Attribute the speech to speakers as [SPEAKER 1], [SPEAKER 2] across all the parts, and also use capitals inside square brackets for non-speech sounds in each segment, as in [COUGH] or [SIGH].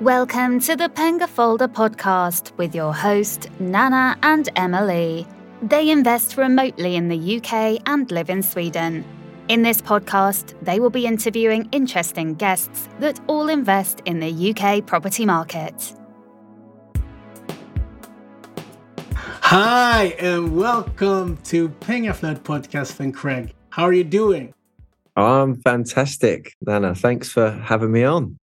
[SPEAKER 1] Welcome to the Pengaflödet podcast with your host, Nana and Emily. They invest remotely in the UK and live in Sweden. In this podcast, they will be interviewing interesting guests that all invest in the UK property market.
[SPEAKER 2] Hi, and welcome to Pengaflödet podcast and Craig. How are you doing?
[SPEAKER 3] I'm fantastic, Nana. Thanks for having me on.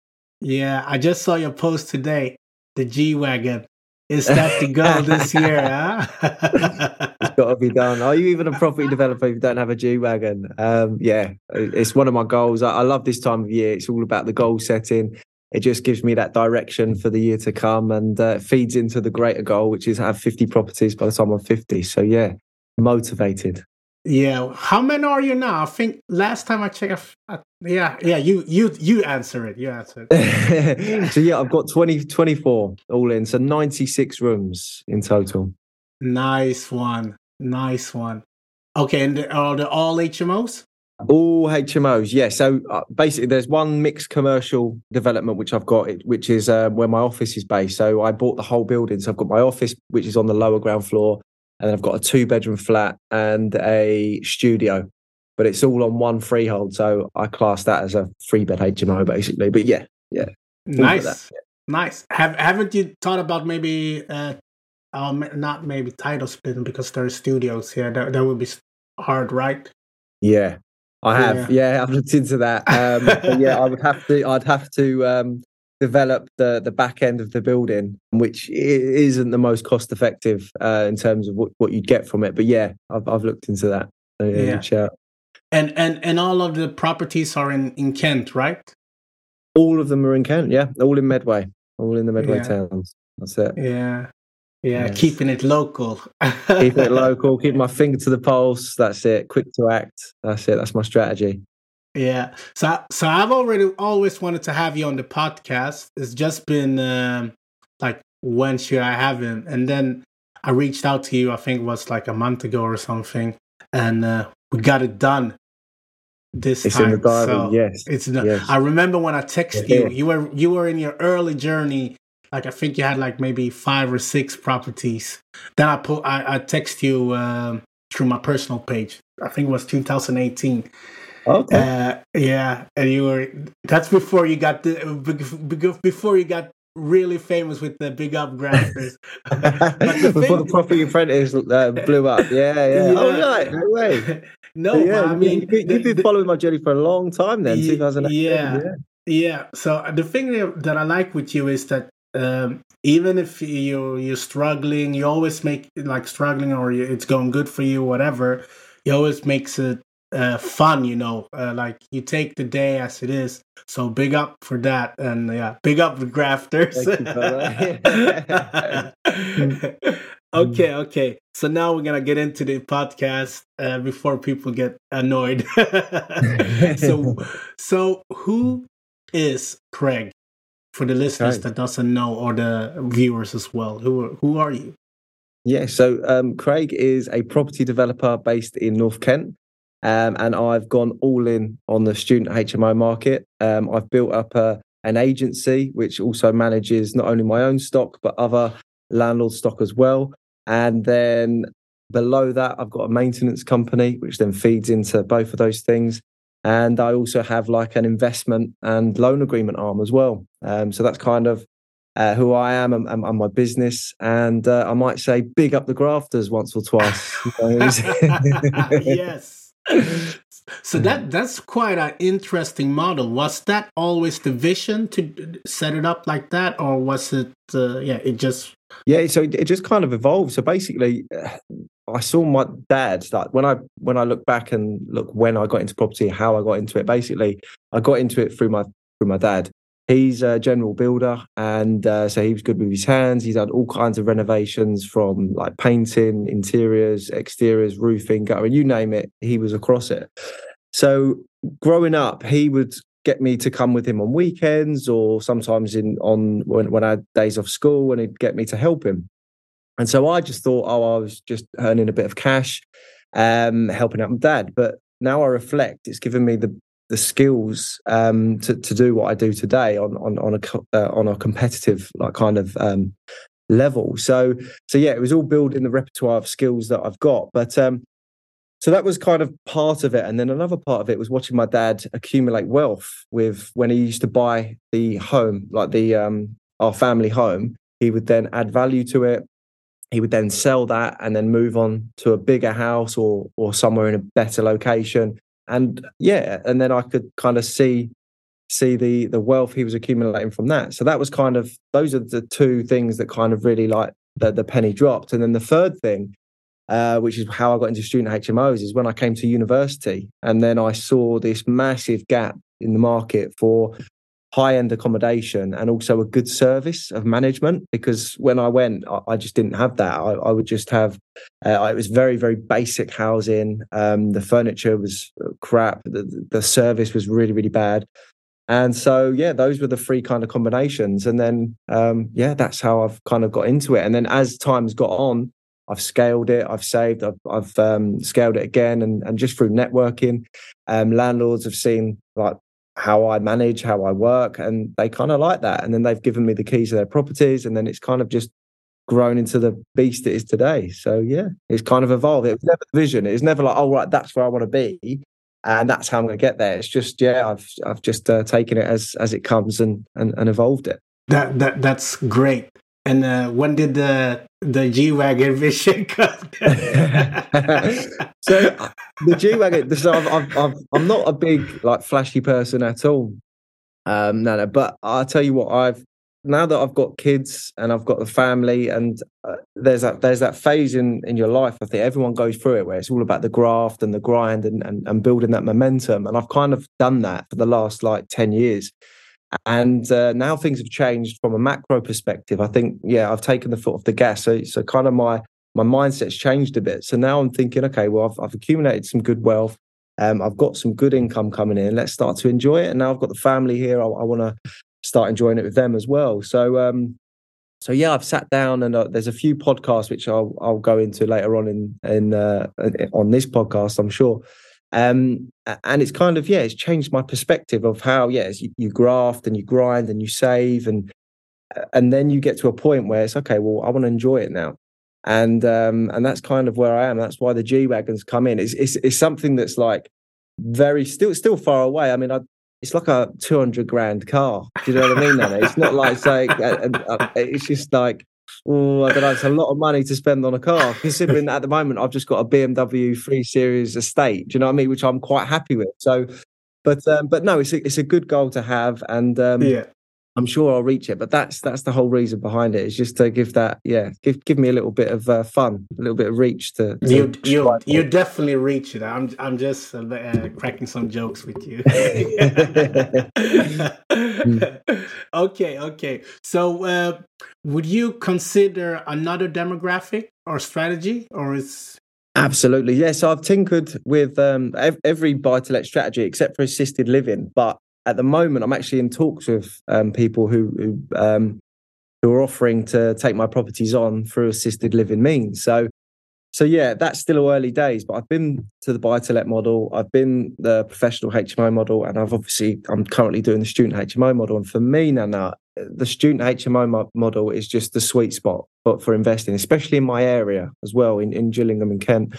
[SPEAKER 2] Yeah, I just saw your post today. The G Wagon. Is that the goal this year? [LAUGHS] Huh?
[SPEAKER 3] it's got to be [LAUGHS] done. Are you even a property developer if you don't have a G Wagon? Um, yeah, it's one of my goals. I, I love this time of year. It's all about the goal setting. It just gives me that direction for the year to come and uh, feeds into the greater goal, which is have 50 properties by the time I'm 50. So, yeah, motivated.
[SPEAKER 2] Yeah. How many are you now? I think last time I checked, uh, yeah, yeah, you you you answer it. You answer
[SPEAKER 3] it. [LAUGHS] so yeah, I've got 20, 24 all in. So 96 rooms in total.
[SPEAKER 2] Nice one. Nice one. Okay, and are they all HMOs?
[SPEAKER 3] All HMOs, yeah. So uh, basically, there's one mixed commercial development which I've got, which is uh, where my office is based. So I bought the whole building. So I've got my office, which is on the lower ground floor, and then I've got a two bedroom flat and a studio, but it's all on one freehold. So I class that as a three bed HMO basically. But yeah, yeah,
[SPEAKER 2] nice, yeah. nice. Have haven't you thought about maybe uh, um, not maybe title splitting because there are studios here? That that would be hard, right?
[SPEAKER 3] Yeah, I have. Yeah, yeah I've looked into that. Um, yeah, I would have to. I'd have to um, develop the the back end of the building, which isn't the most cost effective uh, in terms of what, what you'd get from it. But yeah, I've I've looked into that. So, yeah,
[SPEAKER 2] yeah. And and and all of the properties are in in Kent, right?
[SPEAKER 3] All of them are in Kent. Yeah, all in Medway, all in the Medway yeah. towns. That's it.
[SPEAKER 2] Yeah. Yeah, yes. keeping it local.
[SPEAKER 3] keeping it [LAUGHS] local, keep my finger to the pulse. That's it. Quick to act. That's it. That's my strategy.
[SPEAKER 2] Yeah. So so I've already always wanted to have you on the podcast. It's just been um, like when should I have him? And then I reached out to you. I think it was like a month ago or something, and uh, we got it done this
[SPEAKER 3] it's
[SPEAKER 2] time.
[SPEAKER 3] in the diary. So yes.
[SPEAKER 2] It's
[SPEAKER 3] the, yes.
[SPEAKER 2] I remember when I texted yeah. you. You were you were in your early journey. Like I think you had like maybe five or six properties. Then I put I, I text you um, through my personal page. I think it was 2018
[SPEAKER 3] Okay.
[SPEAKER 2] Uh, yeah, and you were. That's before you got the before you got really famous with the big up [LAUGHS]
[SPEAKER 3] the before the property apprentice uh, blew up. Yeah, yeah. [LAUGHS] yeah. Oh right, no way. [LAUGHS]
[SPEAKER 2] no, yeah, I mean,
[SPEAKER 3] you, have been following my journey for a long time. Then.
[SPEAKER 2] Yeah, yeah, yeah. So the thing that I like with you is that um, even if you you're struggling, you always make like struggling or it's going good for you, whatever. You always makes it uh, fun, you know, uh, like you take the day as it is. So big up for that, and yeah, big up the grafters. [LAUGHS] okay, okay. So now we're gonna get into the podcast uh, before people get annoyed. [LAUGHS] so, [LAUGHS] so who is Craig for the listeners okay. that doesn't know, or the viewers as well? Who who are you?
[SPEAKER 3] Yeah, so um, Craig is a property developer based in North Kent. Um, and I've gone all in on the student HMO market. Um, I've built up a, an agency which also manages not only my own stock but other landlord stock as well. And then below that, I've got a maintenance company which then feeds into both of those things. And I also have like an investment and loan agreement arm as well. Um, so that's kind of uh, who I am and, and, and my business. And uh, I might say, big up the grafters once or twice. [LAUGHS]
[SPEAKER 2] yes so that that's quite an interesting model. Was that always the vision to set it up like that, or was it? Uh, yeah, it just
[SPEAKER 3] yeah. So it just kind of evolved. So basically, I saw my dad like when I when I look back and look when I got into property, how I got into it. Basically, I got into it through my through my dad. He's a general builder, and uh, so he was good with his hands. He's done all kinds of renovations from like painting, interiors, exteriors, roofing, guttering, you name it. He was across it. So growing up, he would get me to come with him on weekends or sometimes in on when, when I had days off school, and he'd get me to help him. And so I just thought, oh, I was just earning a bit of cash, um, helping out my dad. But now I reflect, it's given me the the skills um, to to do what I do today on on on a uh, on a competitive like kind of um, level. So so yeah, it was all building the repertoire of skills that I've got. But um, so that was kind of part of it, and then another part of it was watching my dad accumulate wealth with when he used to buy the home, like the um, our family home. He would then add value to it. He would then sell that and then move on to a bigger house or or somewhere in a better location. And yeah, and then I could kind of see see the the wealth he was accumulating from that. So that was kind of those are the two things that kind of really like the, the penny dropped. And then the third thing, uh, which is how I got into student HMOs, is when I came to university, and then I saw this massive gap in the market for high end accommodation and also a good service of management because when I went, I, I just didn't have that. I, I would just have, uh, it was very, very basic housing. Um, the furniture was crap. The, the service was really, really bad. And so, yeah, those were the three kind of combinations. And then, um, yeah, that's how I've kind of got into it. And then as time's got on, I've scaled it, I've saved, I've, I've um, scaled it again. And, and just through networking, um, landlords have seen like how I manage, how I work, and they kind of like that. And then they've given me the keys to their properties. And then it's kind of just grown into the beast it is today. So, yeah, it's kind of evolved. It was never the vision. It was never like, oh, right, that's where I want to be and that's how I'm going to get there. It's just yeah, I've I've just uh, taken it as as it comes and, and and evolved it.
[SPEAKER 2] That that that's great. And uh, when did the the G wagon vision [LAUGHS] come? so
[SPEAKER 3] the G wagon. So I've, I'm not a big like flashy person at all. Um, no, no. But I'll tell you what, I've now that I've got kids and I've got the family, and uh, there's that there's that phase in in your life. I think everyone goes through it where it's all about the graft and the grind and and, and building that momentum. And I've kind of done that for the last like ten years. And uh, now things have changed from a macro perspective. I think, yeah, I've taken the foot off the gas. So, so kind of my my mindset's changed a bit. So now I'm thinking, okay, well, I've, I've accumulated some good wealth. Um, I've got some good income coming in. Let's start to enjoy it. And now I've got the family here. I, I want to start enjoying it with them as well. So um, so yeah, I've sat down and uh, there's a few podcasts which I'll I'll go into later on in in uh, on this podcast, I'm sure. Um, and it's kind of yeah, it's changed my perspective of how yes, you, you graft and you grind and you save and and then you get to a point where it's okay. Well, I want to enjoy it now, and um, and that's kind of where I am. That's why the G wagons come in. It's, it's it's something that's like very still still far away. I mean, I it's like a 200 grand car. Do you know what I mean? It's not like it's just like, oh, I don't know, it's a lot of money to spend on a car, considering that at the moment I've just got a BMW 3 Series estate. Do you know what I mean? Which I'm quite happy with. So, but um, but no, it's a, it's a good goal to have. And um, yeah. I'm sure I'll reach it. But that's that's the whole reason behind it. Is just to give that, yeah, give give me a little bit of uh, fun, a little bit of reach to. to
[SPEAKER 2] you you you definitely reach it. I'm I'm just uh, uh cracking some jokes with you. [LAUGHS] [LAUGHS] okay, okay. So, uh, would you consider another demographic or strategy, or is
[SPEAKER 3] Absolutely, yes. I've tinkered with um, every buy to let strategy except for assisted living, but at the moment, I'm actually in talks with um, people who who, um, who are offering to take my properties on through assisted living means. So, so yeah, that's still early days. But I've been to the buy to let model, I've been the professional HMO model, and I've obviously I'm currently doing the student HMO model. And for me, now, the student HMO model is just the sweet spot for, for investing, especially in my area as well, in, in Gillingham and Kent,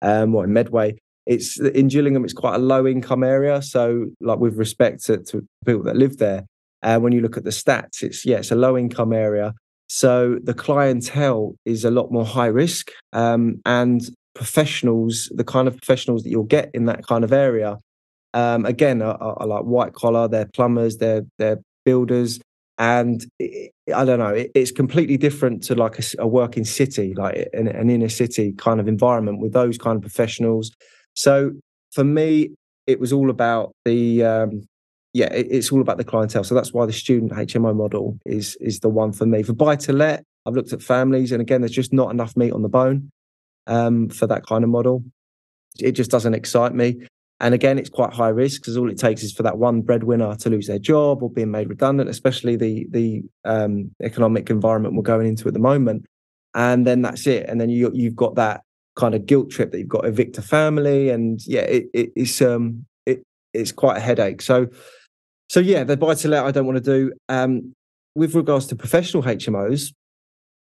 [SPEAKER 3] um, or in Medway it's in Gillingham, it's quite a low income area. So, like with respect to, to people that live there, uh, when you look at the stats, it's yeah, it's a low income area. So the clientele is a lot more high risk, um, and professionals, the kind of professionals that you'll get in that kind of area, um, again, are, are, like white collar. They're plumbers, they're they're builders, and I don't know. It, it's completely different to like a, a working city, like an, an inner city kind of environment with those kind of professionals so for me, it was all about the um, yeah, it, it's all about the clientele. So that's why the student HMO model is is the one for me. For buy to let, I've looked at families, and again, there's just not enough meat on the bone um, for that kind of model. It just doesn't excite me. And again, it's quite high risk because all it takes is for that one breadwinner to lose their job or being made redundant, especially the the um, economic environment we're going into at the moment. And then that's it. And then you you've got that kind of guilt trip that you've got to evict a family, and yeah, it, it, it's um, it it's quite a headache. So, so yeah, the buy to let I don't want to do. Um, with regards to professional HMOs,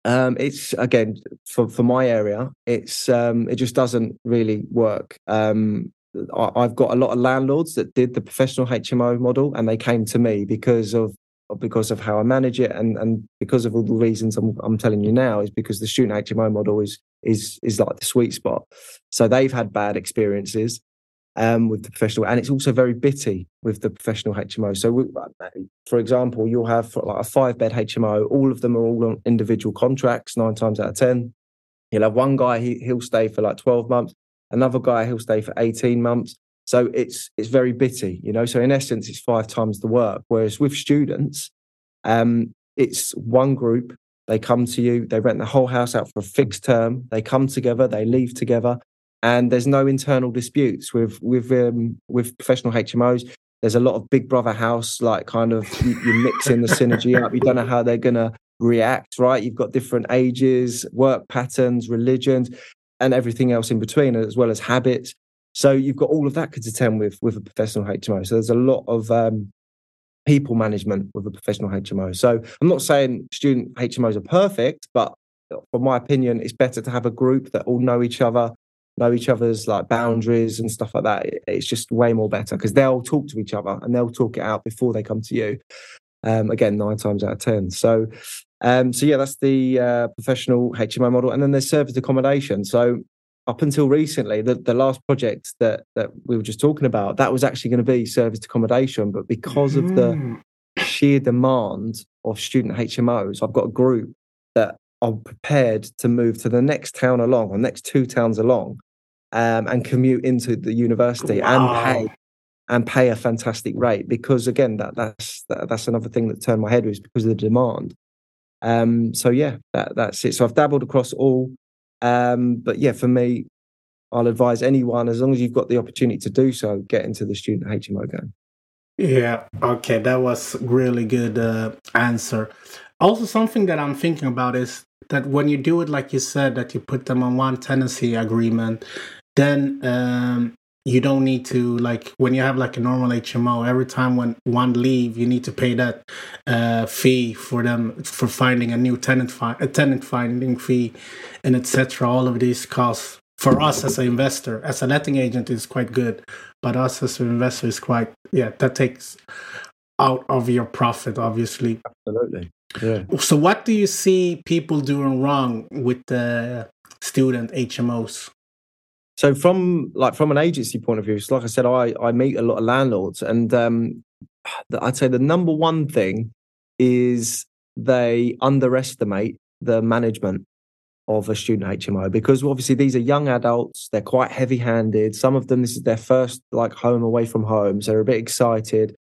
[SPEAKER 3] um, it's again for for my area, it's um, it just doesn't really work. Um, I, have got a lot of landlords that did the professional HMO model, and they came to me because of because of how I manage it, and and because of all the reasons I'm I'm telling you now is because the student HMO model is is is like the sweet spot. So they've had bad experiences um, with the professional, and it's also very bitty with the professional HMO. So, we, for example, you'll have like a five bed HMO. All of them are all on individual contracts. Nine times out of ten, you'll have one guy he, he'll stay for like twelve months, another guy he'll stay for eighteen months. So it's it's very bitty, you know. So in essence, it's five times the work. Whereas with students, um, it's one group. They come to you, they rent the whole house out for a fixed term. They come together, they leave together, and there's no internal disputes with with um, with professional HMOs. There's a lot of Big Brother house, like kind of you, you're mixing the synergy up. You don't know how they're gonna react, right? You've got different ages, work patterns, religions, and everything else in between, as well as habits. So you've got all of that to attend with with a professional HMO. So there's a lot of um, people management with a professional HMO. So I'm not saying student HMOs are perfect, but from my opinion, it's better to have a group that all know each other, know each other's like boundaries and stuff like that. It's just way more better because they'll talk to each other and they'll talk it out before they come to you. Um, again, nine times out of ten. So, um, so yeah, that's the uh, professional HMO model, and then there's service accommodation. So, up until recently, the, the last project that that we were just talking about, that was actually going to be service accommodation, but because of the mm. sheer demand of student HMOs, I've got a group that are prepared to move to the next town along or next two towns along um, and commute into the university wow. and pay and pay a fantastic rate because again that that's that, that's another thing that turned my head was because of the demand um, so yeah that that's it so i've dabbled across all um, but yeah for me i'll advise anyone as long as you've got the opportunity to do so get into the student hmo game.
[SPEAKER 2] Yeah okay that was really good uh, answer. Also something that i'm thinking about is that when you do it like you said that you put them on one tenancy agreement then um, you don't need to like when you have like a normal HMO. Every time when one leave, you need to pay that uh, fee for them for finding a new tenant, fi- a tenant finding fee, and etc. All of these costs for us as an investor, as a letting agent, is quite good, but us as an investor is quite yeah that takes out of your profit, obviously.
[SPEAKER 3] Absolutely. Yeah.
[SPEAKER 2] So, what do you see people doing wrong with the student HMOs?
[SPEAKER 3] So from like from an agency point of view, so like I said, I I meet a lot of landlords, and um, I'd say the number one thing is they underestimate the management of a student HMO because obviously these are young adults, they're quite heavy-handed. Some of them this is their first like home away from home, so they're a bit excited,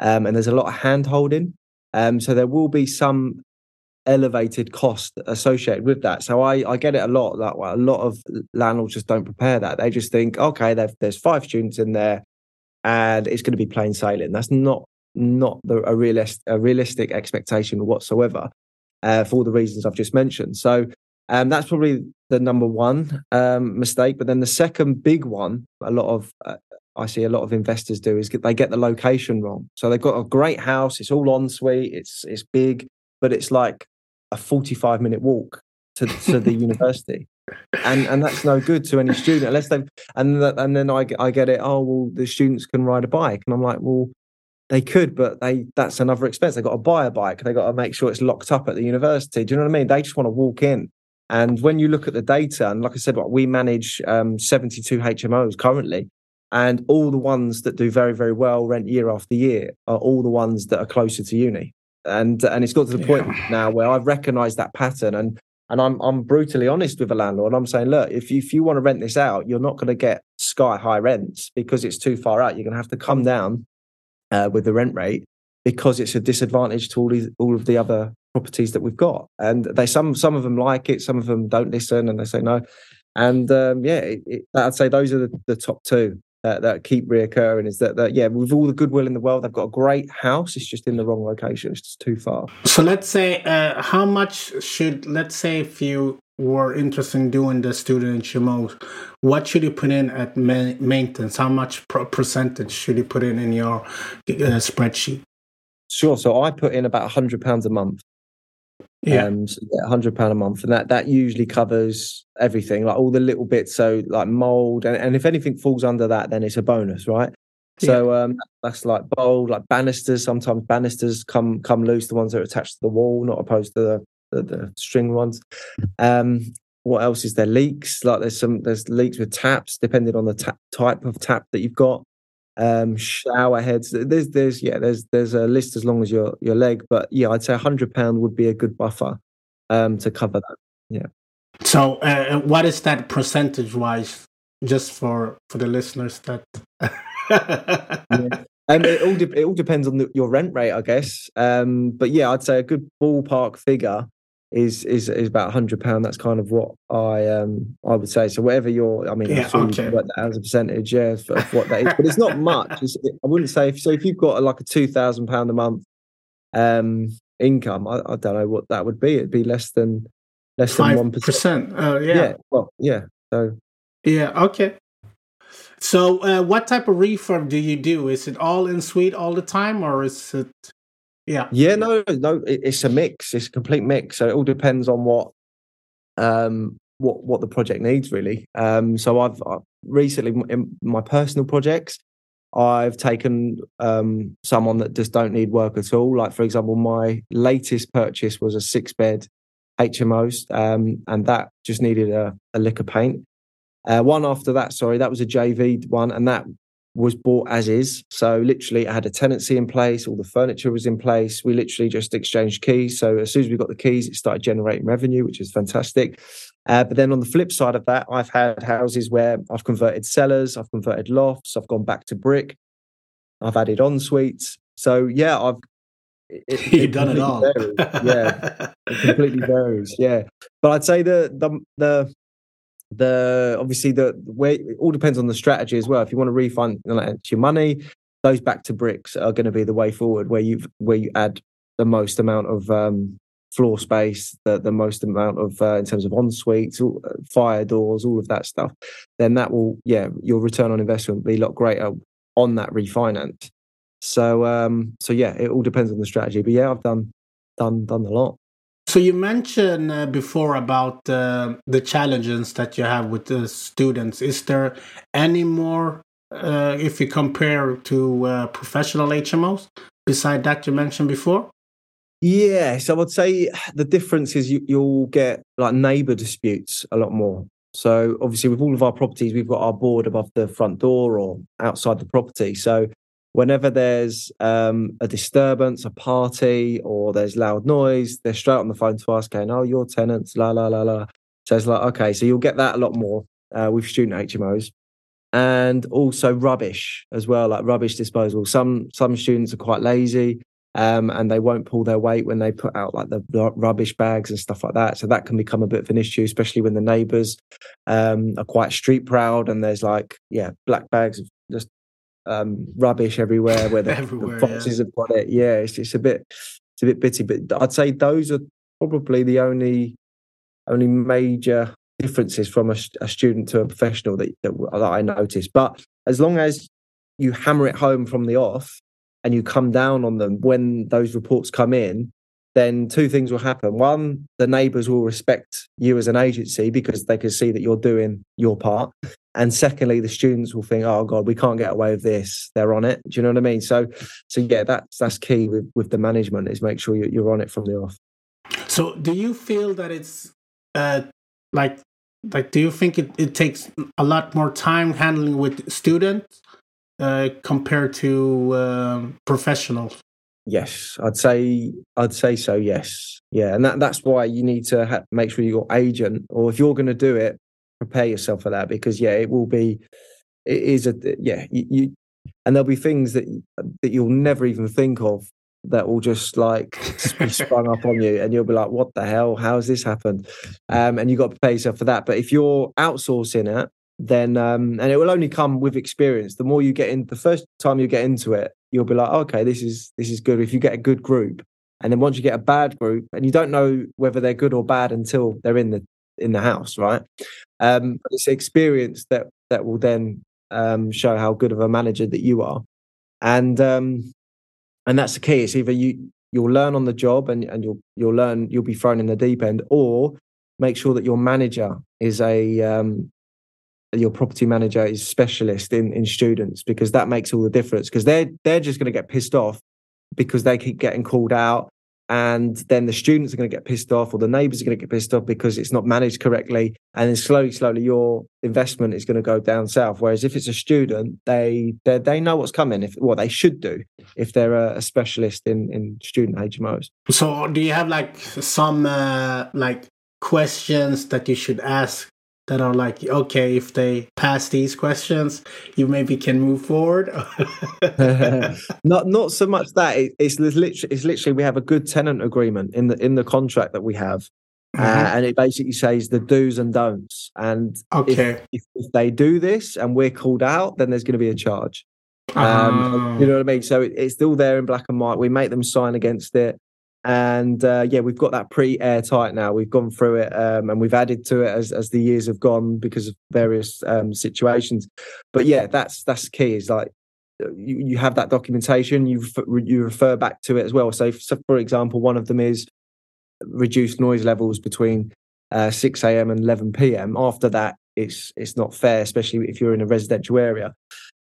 [SPEAKER 3] um, and there's a lot of hand holding. Um, so there will be some elevated cost associated with that. So I, I get it a lot that way. A lot of landlords just don't prepare that. They just think, okay, there's five students in there and it's going to be plain sailing. That's not not the, a, realist, a realistic expectation whatsoever uh, for all the reasons I've just mentioned. So um, that's probably the number one um, mistake. But then the second big one, a lot of uh, I see a lot of investors do is get, they get the location wrong. So they've got a great house, it's all ensuite, it's it's big, but it's like a 45 minute walk to, to the [LAUGHS] university. And and that's no good to any student unless they and and then I I get it. Oh well, the students can ride a bike, and I'm like, well, they could, but they that's another expense. They got to buy a bike. They got to make sure it's locked up at the university. Do you know what I mean? They just want to walk in. And when you look at the data, and like I said, we manage um, 72 HMOs currently, and all the ones that do very very well rent year after year are all the ones that are closer to uni and and it's got to the yeah. point now where I've recognised that pattern and and I'm I'm brutally honest with a landlord. I'm saying, look, if you, if you want to rent this out, you're not going to get sky high rents because it's too far out. You're going to have to come down uh, with the rent rate because it's a disadvantage to all these all of the other properties that we've got. And they some some of them like it, some of them don't listen, and they say no. And um, yeah, it, it, I'd say those are the, the top two that, that keep reoccurring is that, that yeah with all the goodwill in the world they've got a great house it's just in the wrong location it's just too far
[SPEAKER 2] so let's say uh, how much should let's say if you were interested in doing the student HMOs, what should you put in at ma- maintenance? How much pro- percentage should you put in in your uh, spreadsheet?
[SPEAKER 3] Sure. So I put in about hundred pounds a month.
[SPEAKER 2] Yeah.
[SPEAKER 3] Um, so hundred pound a month, and that that usually covers everything, like all the little bits. So like mold, and, and if anything falls under that, then it's a bonus, right? So um, that's like bold, like banisters. Sometimes banisters come come loose, the ones that are attached to the wall, not opposed to the the, the string ones. Um, what else is there? Leaks, like there's some there's leaks with taps, depending on the tap, type of tap that you've got. Um, shower heads. There's there's yeah there's there's a list as long as your your leg, but yeah, I'd say a hundred pound would be a good buffer um, to cover that. Yeah.
[SPEAKER 2] So uh, what is that percentage wise? Just for for the listeners that. [LAUGHS]
[SPEAKER 3] yeah. Um, it all de- it all depends on the, your rent rate, I guess. Um, but yeah, I'd say a good ballpark figure is is is about hundred pound. That's kind of what I um I would say. So whatever your, I mean,
[SPEAKER 2] yeah,
[SPEAKER 3] sure
[SPEAKER 2] okay.
[SPEAKER 3] that as a percentage, yeah, of, of what that is. But it's not [LAUGHS] much. It's, I wouldn't say if, so. If you've got like a two thousand pound a month um income, I, I don't know what that would be. It'd be less than less than one
[SPEAKER 2] percent. Uh, yeah.
[SPEAKER 3] yeah. Well, yeah. So
[SPEAKER 2] yeah. Okay. So, uh, what type of refurb do you do? Is it all in suite all the time, or is it? Yeah.
[SPEAKER 3] Yeah. No. No. It's a mix. It's a complete mix. So it all depends on what, um, what what the project needs really. Um, so I've, I've recently in my personal projects, I've taken um someone that just don't need work at all. Like for example, my latest purchase was a six bed HMOs, um, and that just needed a, a lick of paint. Uh, one after that, sorry, that was a JV one, and that was bought as is. So literally, it had a tenancy in place, all the furniture was in place. We literally just exchanged keys. So as soon as we got the keys, it started generating revenue, which is fantastic. Uh, but then on the flip side of that, I've had houses where I've converted cellars, I've converted lofts, I've gone back to brick, I've added en suites. So yeah, I've
[SPEAKER 2] it, [LAUGHS] You've done it all.
[SPEAKER 3] Varies. Yeah, it completely varies. Yeah, but I'd say the the the the obviously the way it all depends on the strategy as well. If you want to refund your money, those back to bricks are going to be the way forward, where you where you add the most amount of um, floor space, the the most amount of uh, in terms of en suites, fire doors, all of that stuff. Then that will yeah, your return on investment will be a lot greater on that refinance. So um, so yeah, it all depends on the strategy. But yeah, I've done done done a lot.
[SPEAKER 2] So you mentioned uh, before about uh, the challenges that you have with the students. Is there any more uh, if you compare to uh, professional HMOs beside that you mentioned before?
[SPEAKER 3] Yeah, so I would say the difference is you, you'll get like neighbour disputes a lot more. So obviously, with all of our properties, we've got our board above the front door or outside the property. So whenever there's um, a disturbance, a party, or there's loud noise, they're straight on the phone to us going, "Oh, your tenants, la la la la." So it's like, okay, so you'll get that a lot more uh, with student HMOs, and also rubbish as well, like rubbish disposal. Some some students are quite lazy. Um, and they won't pull their weight when they put out like the, rubbish bags and stuff like that. So that can become a bit of an issue, especially when the neighbours um, are quite street proud and there's like yeah black bags of just um, rubbish everywhere where the, everywhere, the foxes yeah. have got it. Yeah, it's, it's a bit it's a bit bitty, but I'd say those are probably the only only major differences from a, a student to a professional that, that, that I noticed. But as long as you hammer it home from the off and you come down on them when those reports come in, then two things will happen. One, the neighbours will respect you as an agency because they can see that you're doing your part. And secondly, the students will think, "Oh God, we can't get away with this." They're on it. Do you know what I mean? So, so yeah, that's that's key with with the management is make sure you're on it from the off.
[SPEAKER 2] So, do you feel that it's uh, like like do you think it, it takes a lot more time handling with students uh, compared to uh, professionals?
[SPEAKER 3] Yes, I'd say I'd say so. Yes, yeah, and that that's why you need to make sure your agent, or if you're going to do it, prepare yourself for that because yeah, it will be. It is a yeah you, you and there'll be things that that you'll never even think of that will just like be sprung up on you and you'll be like what the hell how's this happened um, and you've got to prepare yourself for that but if you're outsourcing it then um, and it will only come with experience the more you get in the first time you get into it you'll be like okay this is this is good if you get a good group and then once you get a bad group and you don't know whether they're good or bad until they're in the in the house, right? Um, but it's experience that that will then um, show how good of a manager that you are, and um, and that's the key. It's either you you'll learn on the job and and you'll you'll learn you'll be thrown in the deep end, or make sure that your manager is a um, your property manager is specialist in in students because that makes all the difference because they're they're just going to get pissed off because they keep getting called out and then the students are going to get pissed off or the neighbors are going to get pissed off because it's not managed correctly and then slowly slowly your investment is going to go down south. Whereas if it's a student they they, they know what's coming if what they should do if they're a, a, specialist in in student hmos
[SPEAKER 2] so do you have like some uh, like questions that you should ask that are like, okay, if they pass these questions, you maybe can move forward. [LAUGHS]
[SPEAKER 3] not not so much that it, it's literally it's literally we have a good tenant agreement in the in the contract that we have. Uh, mm-hmm. And it basically says the do's and don'ts. And okay. if, if, if, they do this and we're called out, then there's going to be a charge. Um, You know what I mean? So it, it's still there in black and white. We make them sign against it and uh, yeah, we've got that pretty airtight now. We've gone through it um, and we've added to it as as the years have gone because of various um, situations. But yeah, that's that's key. Is like you, you have that documentation. You you refer back to it as well. So, so for example, one of them is reduced noise levels between uh, 6 a.m. and 11 p.m. After that, it's it's not fair, especially if you're in a residential area.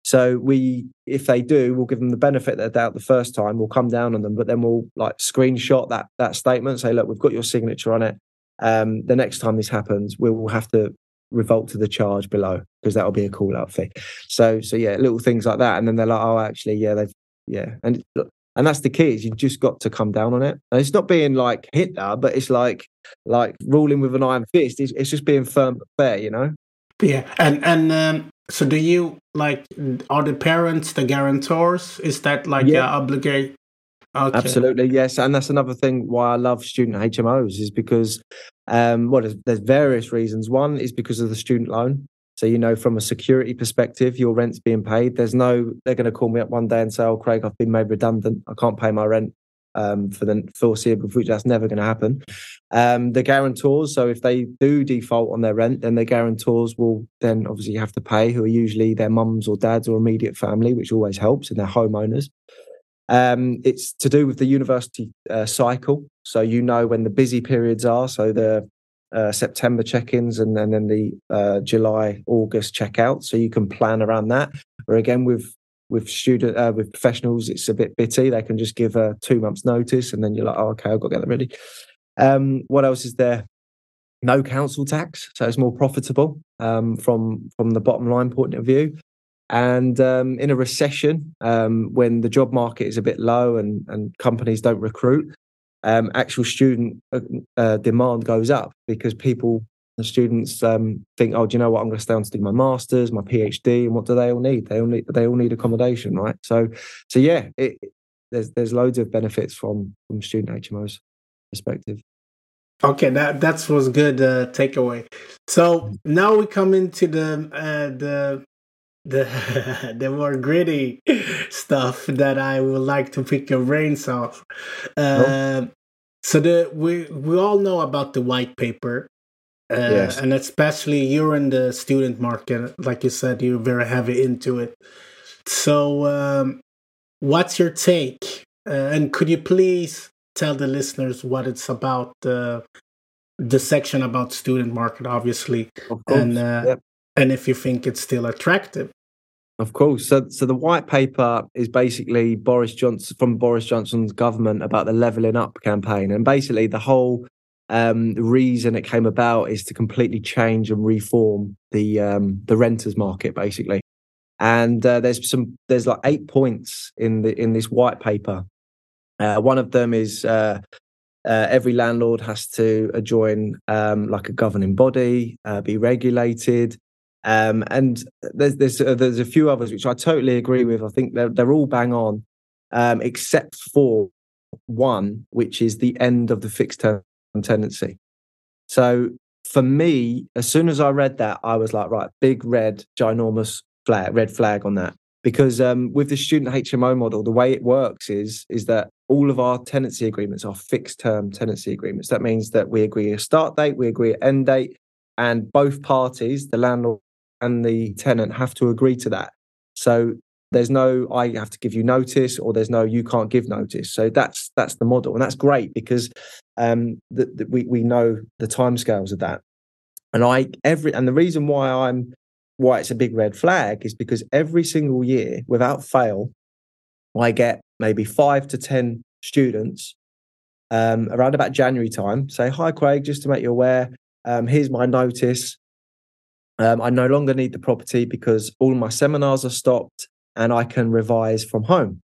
[SPEAKER 3] So we, if they do, we'll give them the benefit of the doubt the first time. We'll come down on them, but then we'll like screenshot that that statement, say, look, we've got your signature on it. Um, the next time this happens, we will have to revolt to the charge below because that'll be a call out fee. So so yeah, little things like that, and then they're like, oh, actually, yeah, they've yeah, and and that's the key is you just got to come down on it. And it's not being like Hitler, but it's like like ruling with an iron fist. It's, it's just being firm but fair, you know.
[SPEAKER 2] Yeah, and and um, so do you like are the parents the guarantors? Is that like yeah. obligate?
[SPEAKER 3] Okay. Absolutely, yes, and that's another thing why I love student HMOs is because, um, well, there's, there's various reasons. One is because of the student loan. So you know, from a security perspective, your rent's being paid. There's no, they're going to call me up one day and say, "Oh, Craig, I've been made redundant. I can't pay my rent um, for the foreseeable future. That's never going to happen. Um, the guarantors, so if they do default on their rent, then the guarantors will then obviously have to pay, who are usually their mums or dads or immediate family, which always helps, and their homeowners. Um, it's to do with the university uh, cycle. So you know when the busy periods are, so the uh, September check-ins and, and then the uh, July, August checkouts. So you can plan around that. Or again, with with student uh, with professionals, it's a bit bitty. They can just give a two months notice, and then you're like, oh, okay, I've got to get them ready. Um, what else is there? No council tax, so it's more profitable um, from from the bottom line point of view. And um, in a recession, um, when the job market is a bit low and and companies don't recruit, um, actual student uh, uh, demand goes up because people the students um, think, oh, do you know what? I'm going to stay on to do my masters, my PhD, and what do they all need? They all need they all need accommodation, right? So, so yeah, it, there's there's loads of benefits from from student HMOs perspective.
[SPEAKER 2] Okay, that that was good uh, takeaway. So now we come into the uh, the the [LAUGHS] the more gritty stuff that I would like to pick your brains off. Uh, So the we we all know about the white paper uh, yes. And especially you're in the student market, like you said, you're very heavy into it. So, um, what's your take? Uh, and could you please tell the listeners what it's about? Uh, the section about student market, obviously, and uh, yep. and if you think it's still attractive.
[SPEAKER 3] Of course. So, so the white paper is basically Boris Johnson from Boris Johnson's government about the leveling up campaign, and basically the whole um, the reason it came about is to completely change and reform the um, the renters market, basically. And uh, there's some there's like eight points in the in this white paper. Uh, one of them is uh, uh every landlord has to join um, like a governing body, uh, be regulated. Um, and there's there's uh, there's a few others which I totally agree with. I think they're they're all bang on, um, except for one, which is the end of the fixed term tenancy. So for me, as soon as I read that, I was like, right, big red, ginormous flag, red flag on that. Because um, with the student HMO model, the way it works is is that all of our tenancy agreements are fixed term tenancy agreements. That means that we agree a start date, we agree an end date, and both parties, the landlord and the tenant, have to agree to that. So there's no I have to give you notice, or there's no you can't give notice. So that's that's the model, and that's great because um, we we know the timescales of that. And I every and the reason why I'm why it's a big red flag is because every single year, without fail, I get maybe five to ten students um, around about January time say, "Hi, Craig, just to make you aware, um, here's my notice. Um, I no longer need the property because all my seminars are stopped and I can revise from home.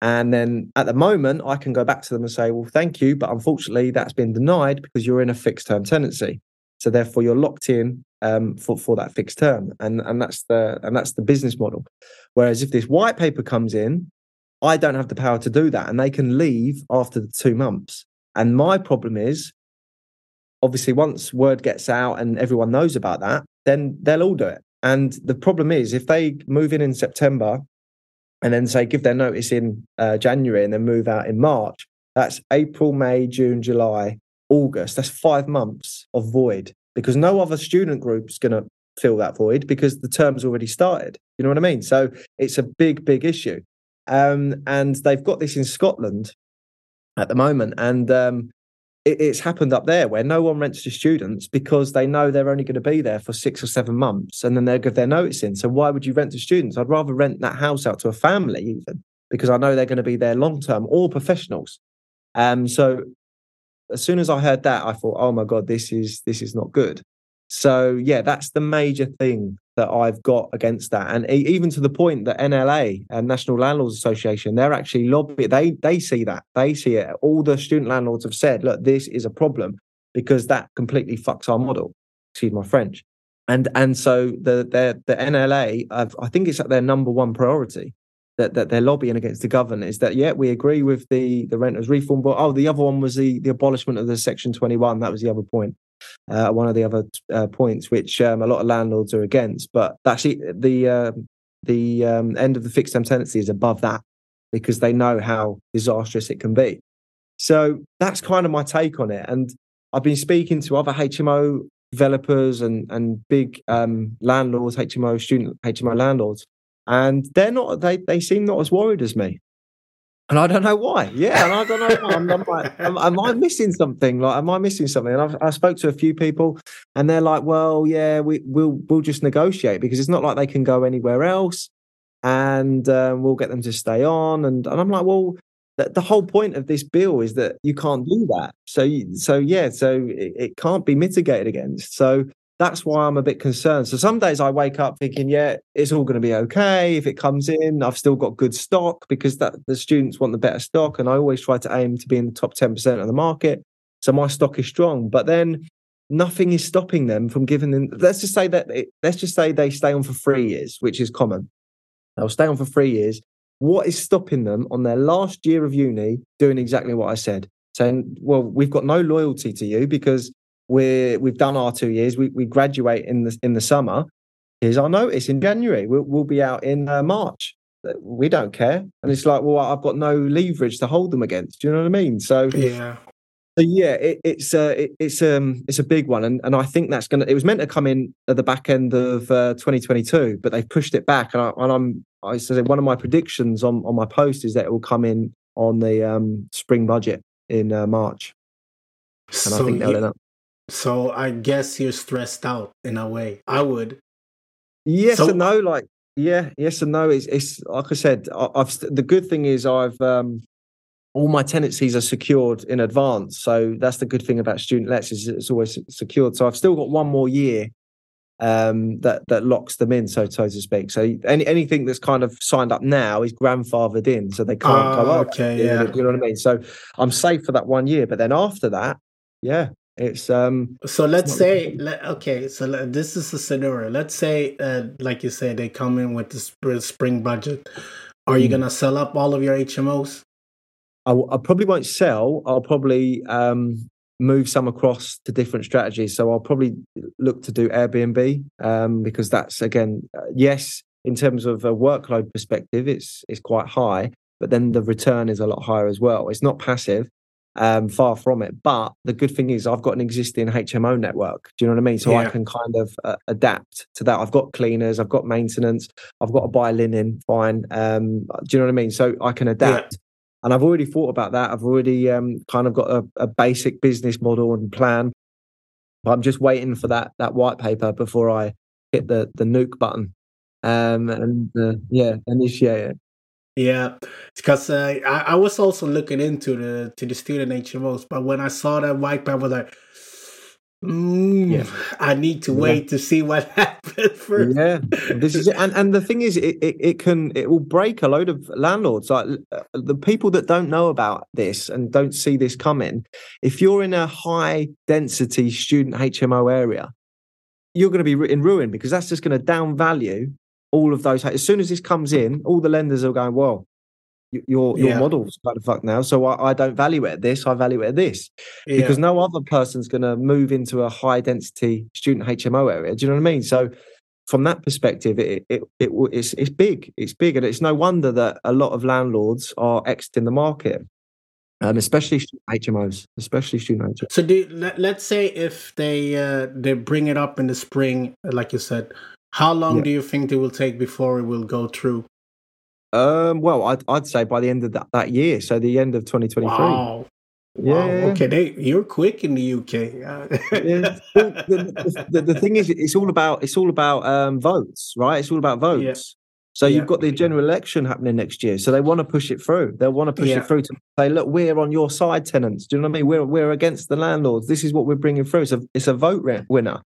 [SPEAKER 3] And then at the moment, I can go back to them and say, well, thank you, but unfortunately, that's been denied because you're in a fixed term tenancy. So therefore, you're locked in um, for for that fixed term, and and that's the and that's the business model. Whereas if this white paper comes in, I don't have the power to do that, and they can leave after the two months. And my problem is, obviously, once word gets out and everyone knows about that, then they'll all do it. And the problem is, if they move in in September and then say give their notice in uh, January and then move out in March, that's April, May, June, July, August. That's five months of void because no other student group is going to fill that void because the term's already started. You know what I mean? So it's a big, big issue. Um, and they've got this in Scotland at the moment. And um, it, it's happened up there where no one rents to students because they know they're only going to be there for six or seven months and then they'll give their notice in. So why would you rent to students? I'd rather rent that house out to a family even because I know they're going to be there long term or professionals. Um, so as soon as I heard that, I thought, oh my god, this is this is not good. So yeah, that's the major thing that I've got against that, and even to the point that NLA and National Landlords Association, they're actually lobby. They they see that they see it. All the student landlords have said, look, this is a problem because that completely fucks our model. Excuse my French. And and so the the the NLA, I've, I think it's at their number one priority that, that they're lobbying against the government is that yeah we agree with the the renters reform but oh the other one was the the abolishment of the section 21 that was the other point uh, one of the other uh, points which um, a lot of landlords are against but actually the uh, the um, end of the fixed term tenancy is above that because they know how disastrous it can be. So that's kind of my take on it and i've been speaking to other hmo developers and and big um, landlords hmo student hmo landlords and they're not they they seem not as worried as me and I don't know why. Yeah, and I don't know. I'm, I'm like, am, am, I missing something? Like, am I missing something? And I've, i spoke to a few people, and they're like, "Well, yeah, we, will we'll just negotiate because it's not like they can go anywhere else, and um, we'll get them to stay on." And, and I'm like, "Well, the, the, whole point of this bill is that you can't do that. So, so yeah, so it, it can't be mitigated against. So that's why I'm a bit concerned. So some days I wake up thinking, yeah, it's all going to be okay. If it comes in, I've still got good stock because that the students want the better stock. And I always try to aim to be in the top 10% of the market. So my stock is strong. But then nothing is stopping them from giving them, let's just say that, it, let's just say they stay on for three years, which is common. They'll stay on for three years. What is stopping them on their last year of uni doing exactly what I said? Saying, well, we've got no loyalty to you because we're we've done our two years. We we graduate in the in the summer. Here's our notice in January. We'll we'll be out in uh, March. We don't care. And it's like, well, I've got no leverage to hold them against. Do you know what I mean? So
[SPEAKER 2] yeah.
[SPEAKER 3] So yeah, it, it's uh, it, it's um it's a big one, and and I think that's gonna. It was meant to come in at the back end of uh, 2022, but they've pushed it back, and, I, and I'm I said one of my predictions on on my post is that it will come in on the um spring budget in uh, March, and so I think they'll end up
[SPEAKER 2] so I guess you're stressed out in a way. I would.
[SPEAKER 3] Yes so, and no. Like yeah, yes and no. It's it's like I said. I, have the good thing is I've um all my tenancies are secured in advance. So that's the good thing about student lets is it's always secured. So I've still got one more year um, that that locks them in, so so to speak. So any anything that's kind of signed up now is grandfathered in, so they can't go
[SPEAKER 2] up. Okay,
[SPEAKER 3] yeah, you know what I mean. So I'm safe for that one year, but then after that, yeah, it's um.
[SPEAKER 2] So let's say, let, okay. So let, this is a scenario. Let's say, uh, like you said, they come in with the spring budget. Are you mm. gonna sell up all of your HMOs?
[SPEAKER 3] I, I probably won't sell. I'll probably um move some across to different strategies. So I'll probably look to do Airbnb um, because that's again, uh, yes, in terms of a workload perspective, it's it's quite high, but then the return is a lot higher as well. It's not passive, um, far from it. But the good thing is, I've got an existing HMO network. Do you know what I mean? So yeah. I can kind of uh, adapt to that. I've got cleaners, I've got maintenance, I've got to buy linen, fine. Um, do you know what I mean? So I can adapt. Yeah. And I've already thought about that. I've already um, kind of got a, a basic business model and plan. But I'm just waiting for that that white paper before I hit the the nuke button um, and uh, yeah, initiate it.
[SPEAKER 2] Yeah, because uh, I, I was also looking into the to the student HMOs, but when I saw that white paper, I was like, mm, yeah. I need to wait yeah. to see what [LAUGHS] happens first.
[SPEAKER 3] Yeah, this is it. And and the thing is, it, it, it can it will break a load of landlords. Like uh, the people that don't know about this and don't see this coming. If you're in a high density student HMO area, you're going to be in ruin because that's just going to down value all of those. As soon as this comes in, all the lenders are going, well, your your yeah. model's kind of fucked now. So I, I, don't value it at this. I value it at this yeah. because no other person's going to move into a high density student HMO area. Do you know what I mean? So from that perspective, it, it, it it's it's big. It's big, and it's no wonder that a lot of landlords are exiting the market. Um, especially HMOs, especially student HMOs.
[SPEAKER 2] So, do, let, let's say if they uh, they bring it up in the spring, like you said, how long yeah. do you think it will take before it will go through?
[SPEAKER 3] Um, well, I'd, I'd say by the end of that, that year, so the end of 2023. Wow.
[SPEAKER 2] Yeah. Wow. Okay, they, you're quick in the UK.
[SPEAKER 3] yeah. [LAUGHS] the, the, the, thing is, it's all about it's all about um, votes, right? It's all about votes. Yeah. So you've got the general election happening next year. So they want to push it through. They want to push it through to say, look, we're on your side, tenants. Do you know what I mean? We're we're against the landlords. This is what we're bringing through. It's a it's a vote winner.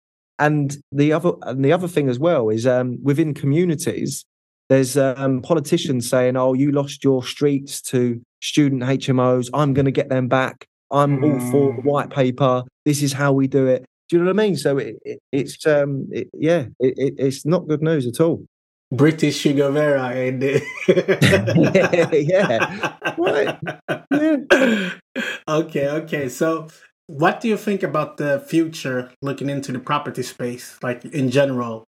[SPEAKER 3] And the other and the other thing as well is um, within communities, there's um, politicians saying, "Oh, you lost your streets to student HMOs. I'm going to get them back. I'm all for mm. white paper. This is how we do it." Do you know what I mean? So it, it, it's um, it, yeah, it's not good news at all.
[SPEAKER 2] British Che Guevara and
[SPEAKER 3] yeah, yeah, right. [LAUGHS]
[SPEAKER 2] Yeah. Okay, okay. So what do you think about the future looking into the property space, like in general?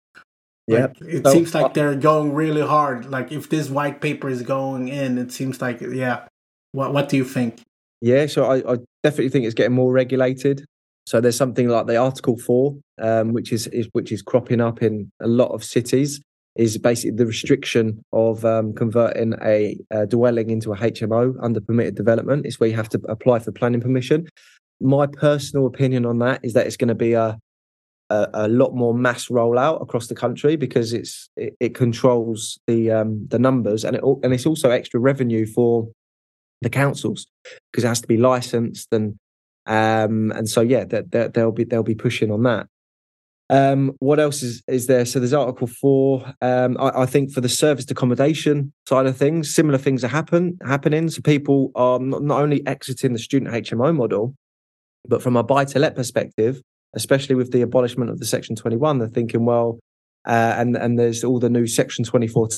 [SPEAKER 3] Yeah,
[SPEAKER 2] like, it so, seems like uh, they're going really hard. Like if this white paper is going in, it seems like yeah. What What do you think?
[SPEAKER 3] Yeah, so I, I definitely think it's getting more regulated. So there's something like the Article Four, um, which is, is which is cropping up in a lot of cities is basically the restriction of um, converting a, a, dwelling into a HMO under permitted development. It's where you have to apply for planning permission my personal opinion on that is that it's going to be a, a, a lot more mass rollout across the country because it's it, it controls the um, the numbers and it and it's also extra revenue for the councils because it has to be licensed and um and so yeah that they, they'll be they'll be pushing on that um, what else is, is there? So there's Article Four. Um, I, I, think for the serviced accommodation side of things, similar things are happen happening. So people are not, not only exiting the student HMO model, but from a buy to let perspective, especially with the abolishment of the Section 21, they're thinking, well, uh, and and there's all the new Section 24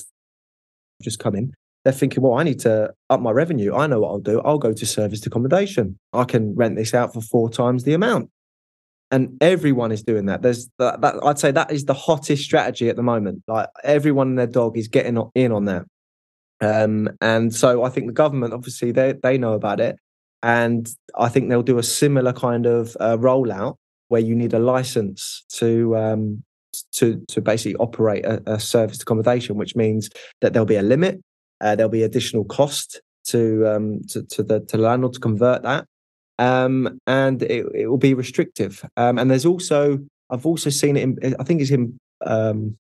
[SPEAKER 3] just coming. They're thinking, well, I need to up my revenue. I know what I'll do. I'll go to serviced accommodation. I can rent this out for four times the amount. And everyone is doing that. There's that, that I'd say that is the hottest strategy at the moment. Like everyone and their dog is getting in on that. Um, and so I think the government, obviously, they they know about it and I think they'll do a similar kind of uh, rollout where you need a license to um, to to basically operate a, a serviced accommodation, which means that there'll be a limit, uh, there'll be additional cost to um, to, to the to the landlord to convert that, um, and it, it will be restrictive. Um, and there's also I've also seen it. In, I think it's in um,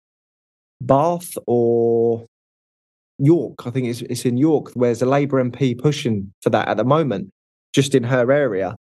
[SPEAKER 3] Bath or York. I think it's it's in York, where there's a Labour MP pushing for that at the moment just in her area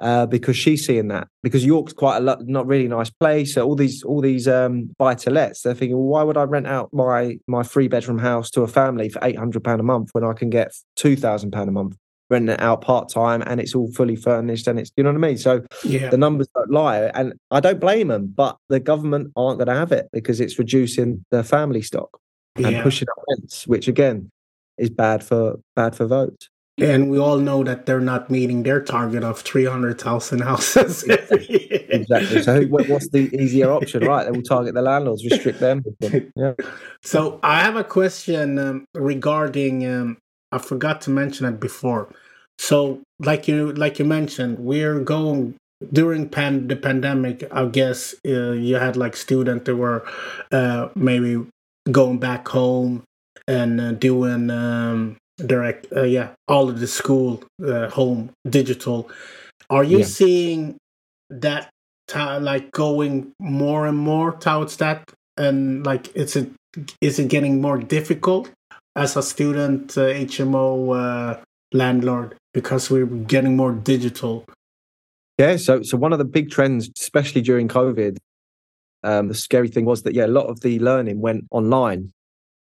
[SPEAKER 3] uh, because she's seeing that because York's quite a lot, not really nice place. So all these all these um, buy to lets, they're thinking, well, why would I rent out my my three bedroom house to a family for eight hundred pound a month when I can get two thousand pound a month renting it out part time and it's all fully furnished and it's you know what I mean. So yeah. the numbers don't lie, and I don't blame them, but the government aren't going to have it because it's reducing the family stock and yeah. pushing up rents, which again is bad for bad for votes.
[SPEAKER 2] And we all know that they're not meeting their target of 300,000 houses. [LAUGHS]
[SPEAKER 3] exactly. So, what's the easier option, right? They will target the landlords, restrict them. Yeah.
[SPEAKER 2] So, I have a question um, regarding, um, I forgot to mention it before. So, like you like you mentioned, we're going during pan the pandemic. I guess uh, you had like students that were uh, maybe going back home and uh, doing um, direct, uh, yeah, all of the school uh, home digital. Are you yeah. seeing that like going more and more towards that? And like, is it is it getting more difficult as a student HMO landlord because we're getting more digital.
[SPEAKER 3] Yeah, so so one of the big trends, especially during COVID, um, the scary thing was that yeah, a lot of the learning went online.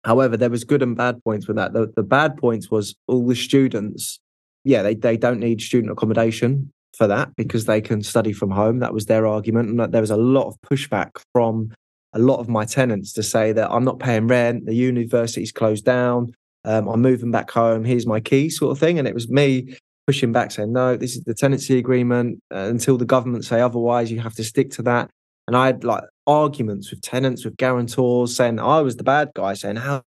[SPEAKER 3] However, there was good and bad points with that. The, the bad points was all the students, yeah, they they don't need student accommodation for that because they can study from home. That was their argument, and there was a lot of pushback from a lot of my tenants to say that I'm not paying rent, the university's closed down, um, I'm moving back home. Here's my key, sort of thing. And it was me pushing back, saying, no, this is the tenancy agreement. Uh, until the government say otherwise, you have to stick to that. And I had like arguments with tenants, with guarantors, saying I was the bad guy, saying, how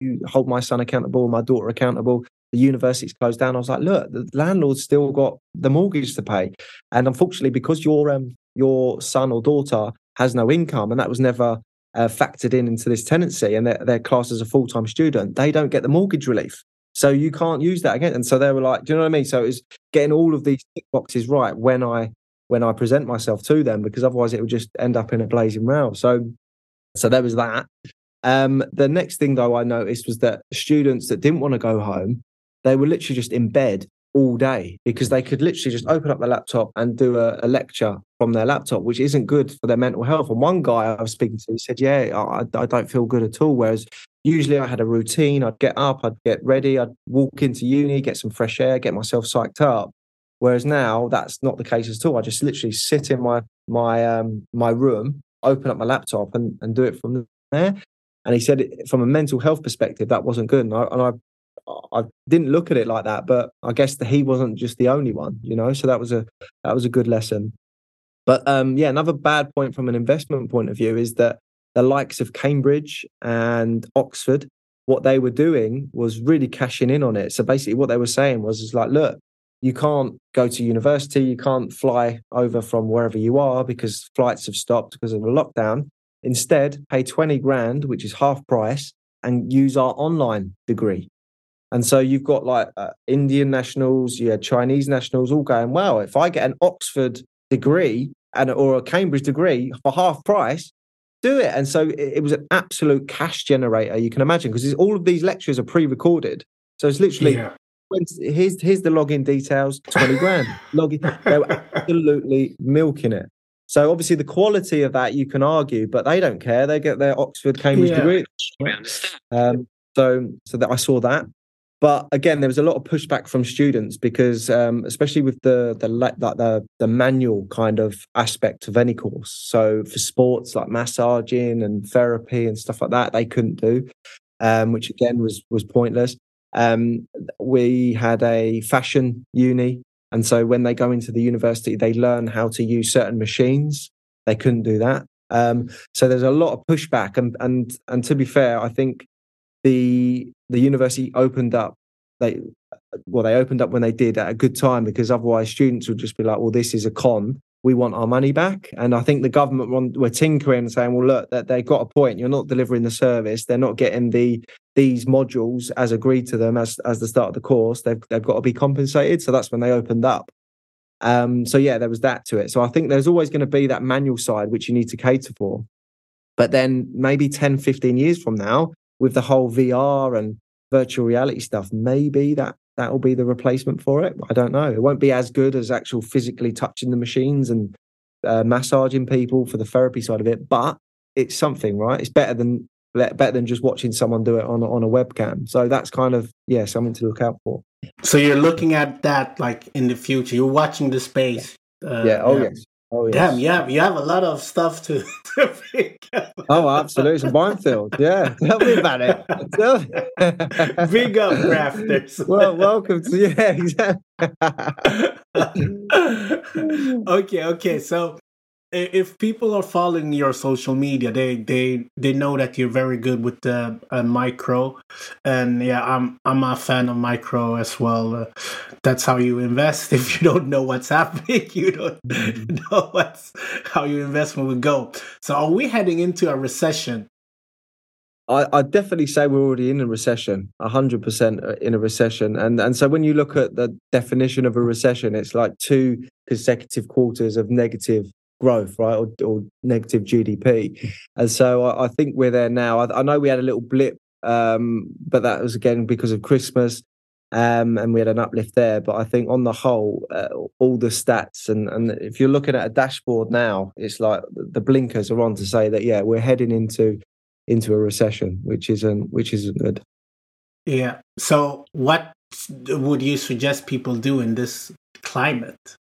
[SPEAKER 3] you hold my son accountable, my daughter accountable. The university's closed down. I was like, look, the landlord's still got the mortgage to pay, and unfortunately, because your um, your son or daughter has no income, and that was never uh, factored in into this tenancy and they're, they're classed as a full time student, they don't get the mortgage relief. So you can't use that again. And so they were like, do you know what I mean? So it was getting all of these tick boxes right when I when I present myself to them, because otherwise it would just end up in a blazing row. So so there was that. Um, the next thing though I noticed was that students that didn't want to go home, they were literally just in bed all day because they could literally just open up their laptop and do a, a, lecture from their laptop, which isn't good for their mental health. And one guy I was speaking to said, Yeah, I, I don't feel good at all. Whereas usually I had a routine. I'd get up, I'd get ready, I'd walk into uni, get some fresh air, get myself psyched up. Whereas now that's not the case at all. I just literally sit in my my um my room, open up my laptop and, and do it from there. And he said, from a mental health perspective, that wasn't good. And I, and I I didn't look at it like that, but I guess that he wasn't just the only one, you know. So that was a that was a good lesson. But um, yeah, another bad point from an investment point of view is that the likes of Cambridge and Oxford, what they were doing was really cashing in on it. So basically, what they were saying was, is like, look, you can't go to university, you can't fly over from wherever you are because flights have stopped because of the lockdown. Instead, pay 20 grand, which is half price, and use our online degree. And so you've got like uh, Indian nationals, you had Chinese nationals all going, wow, if I get an Oxford degree and or a Cambridge degree for half price, do it. And so it, it was an absolute cash generator, you can imagine, because all of these lectures are pre-recorded. So it's literally yeah. Here's here's the login details, 20 grand. login. They were absolutely milking it. So obviously the quality of that you can argue, but they don't care. They get their Oxford, Cambridge yeah. degree. Um, so so that I saw that. But again, there was a lot of pushback from students because, um, especially with the the the the manual kind of aspect of any course. So for sports like massaging and therapy and stuff like that, they couldn't do, um, which again was was pointless. Um, we had a fashion uni, and so when they go into the university, they learn how to use certain machines. They couldn't do that. Um, so there's a lot of pushback, and and and to be fair, I think the the university opened up they well they opened up when they did at a good time because otherwise students would just be like well this is a con we want our money back. And i think the government want, were tinkering and saying well look that they got a point. You're not delivering the service. They're not getting the these modules as agreed to them as as the start of the course. They've, they've got to be compensated. So that's when they opened up. Um so yeah there was that to it. So i think there's always going to be that manual side which you need to cater for. But then maybe 10 15 years from now with the whole VR and virtual reality stuff, maybe that that will be the replacement for it. I don't know. It won't be as good as actual physically touching the machines and uh, massaging people for the therapy side of it, but it's something, right? It's better than better than just watching someone do it on on a webcam. So that's kind of yeah something to look out for.
[SPEAKER 2] So you're looking at that like in the future. You're watching the space.
[SPEAKER 3] Uh, yeah. Oh yes.
[SPEAKER 2] Oh, yes. Damn, you have, you have a lot of stuff to, [LAUGHS] to pick
[SPEAKER 3] up. Oh, absolutely. It's a minefield. Yeah. [LAUGHS] Tell me about it. [LAUGHS]
[SPEAKER 2] Big up, grafters.
[SPEAKER 3] well, welcome to, yeah, exactly.
[SPEAKER 2] okay, okay. So, if people are following your social media, they they they know that you're very good with the uh, micro, and yeah, I'm I'm a fan of micro as well. Uh, that's how you invest. [LAUGHS] If you don't know what's happening, [LAUGHS] you don't mm-hmm. know what's how your investment would go. So, are we heading into a recession?
[SPEAKER 3] I, I definitely say we're already in a recession, hundred percent uh, in a recession, and and so when you look at the definition of a recession, it's like two consecutive quarters of negative growth, right, or, or negative GDP, and so I, I, think we're there now. I, I, know we had a little blip, um, but that was again because of Christmas, um, and we had an uplift there. But I think on the whole, uh, all the stats and and if you're looking at a dashboard now, it's like the blinkers are on to say that yeah, we're heading into into a recession, which isn't which isn't good.
[SPEAKER 2] Yeah. So, what would you suggest people do in this climate?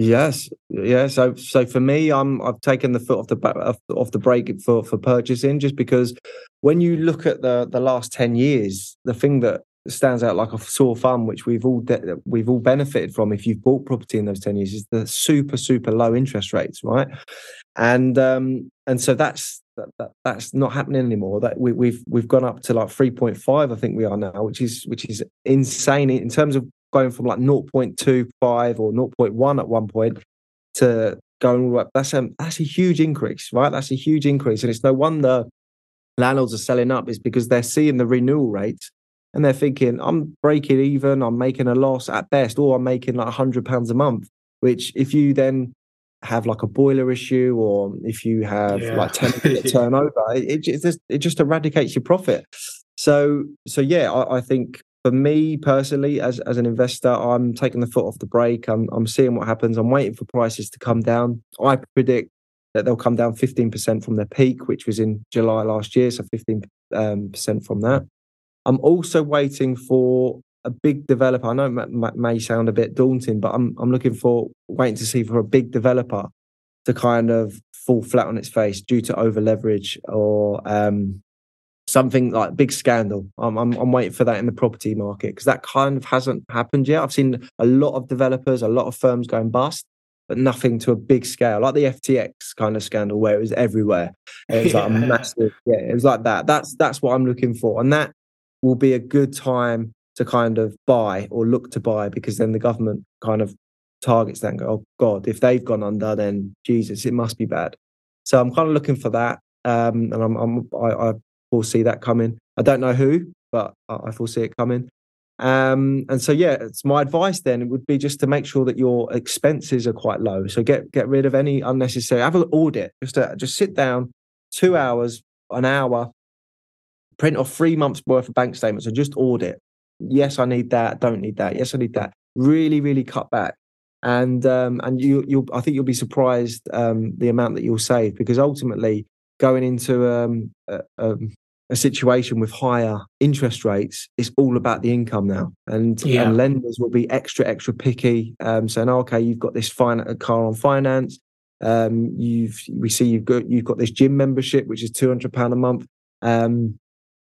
[SPEAKER 3] Yes, yeah. So, so for me, I'm I've taken the foot off the back off the brake for for purchasing, just because when you look at the the last ten years, the thing that stands out like a sore thumb, which we've all de- we've all benefited from if you've bought property in those ten years, is the super super low interest rates, right? And um and so that's that, that that's not happening anymore. That we, we've we've gone up to like three point five, I think we are now, which is which is insane in terms of going from like 0.25 or 0.1 at one point to going all the way up. That's a that's a huge increase, right? That's a huge increase, and it's no wonder landlords are selling up is because they're seeing the renewal rates and they're thinking, I'm breaking even, I'm making a loss at best, or I'm making like hundred pounds a month. Which if you then have like a boiler issue or if you have yeah. like 10 [LAUGHS] turnover it, it, just, it just eradicates your profit so so yeah I, I, think for me personally as as an investor i'm taking the foot off the brake. I'm, I'm seeing what happens. I'm waiting for prices to come down. I predict that they'll come down 15% from their peak which was in july last year so 15 um, percent from that. I'm also waiting for a big developer. I know it may sound a bit daunting, but I'm I'm looking for waiting to see for a big developer to kind of fall flat on its face due to over leverage or um, something like big scandal. I'm, I'm, I'm waiting for that in the property market because that kind of hasn't happened yet. I've seen a lot of developers, a lot of firms going bust, but nothing to a big scale, like the FTX kind of scandal where it was everywhere. It was like [LAUGHS] yeah. a massive, yeah, it was like that. That's that's what I'm looking for, and that will be a good time to kind of buy or look to buy because then the government kind of targets that and go, oh God, if they've gone under, then Jesus, it must be bad. So I'm kind of looking for that. Um, and I'm, I'm I, I, foresee that coming. I don't know who, but I, foresee it coming. Um, and so yeah, it's my advice then it would be just to make sure that your expenses are quite low. So get get rid of any unnecessary have an audit. Just to, just sit down, two hours, an hour, print off three months worth of bank statements and just audit yes, I need that. Don't need that. Yes, I need that. Really, really cut back. And um, and you you'll I think you'll be surprised um, the amount that you'll save because ultimately going into um, a, um, a, situation with higher interest rates it's all about the income now, and, yeah. and lenders will be extra extra picky, um, saying, oh, "Okay, you've got this fin- car on finance, um, you've we see you've got you've got this gym membership which is two hundred pound a month." Um,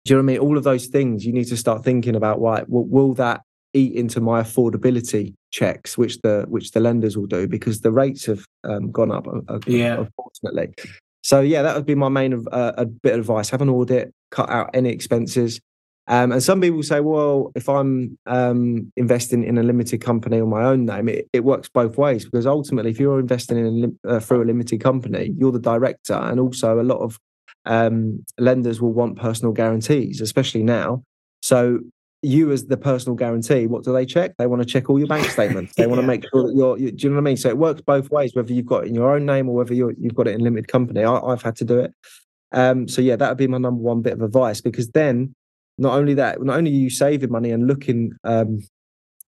[SPEAKER 3] do you know what I mean? All of those things you need to start thinking about. Right, will, will that eat into my affordability checks, which the which the lenders will do because the rates have um, gone up. Uh, uh yeah, unfortunately. So yeah, that would be my main uh, a bit of advice: have an audit, cut out any expenses. Um, and some people say, well, if I'm um, investing in a limited company on my own name, it, it works both ways because ultimately, if you're investing in a, uh, through a limited company, you're the director, and also a lot of um, lenders will want personal guarantees, especially now. So you as the personal guarantee, what do they check? They want to check all your bank statements. They [LAUGHS] yeah. want to make sure that you're, you, do you know what I mean? So it works both ways, whether you've got it in your own name or whether you have got it in limited company. I, have had to do it. Um, so yeah, that would be my number one bit of advice because then not only that, not only are you saving money and looking, um,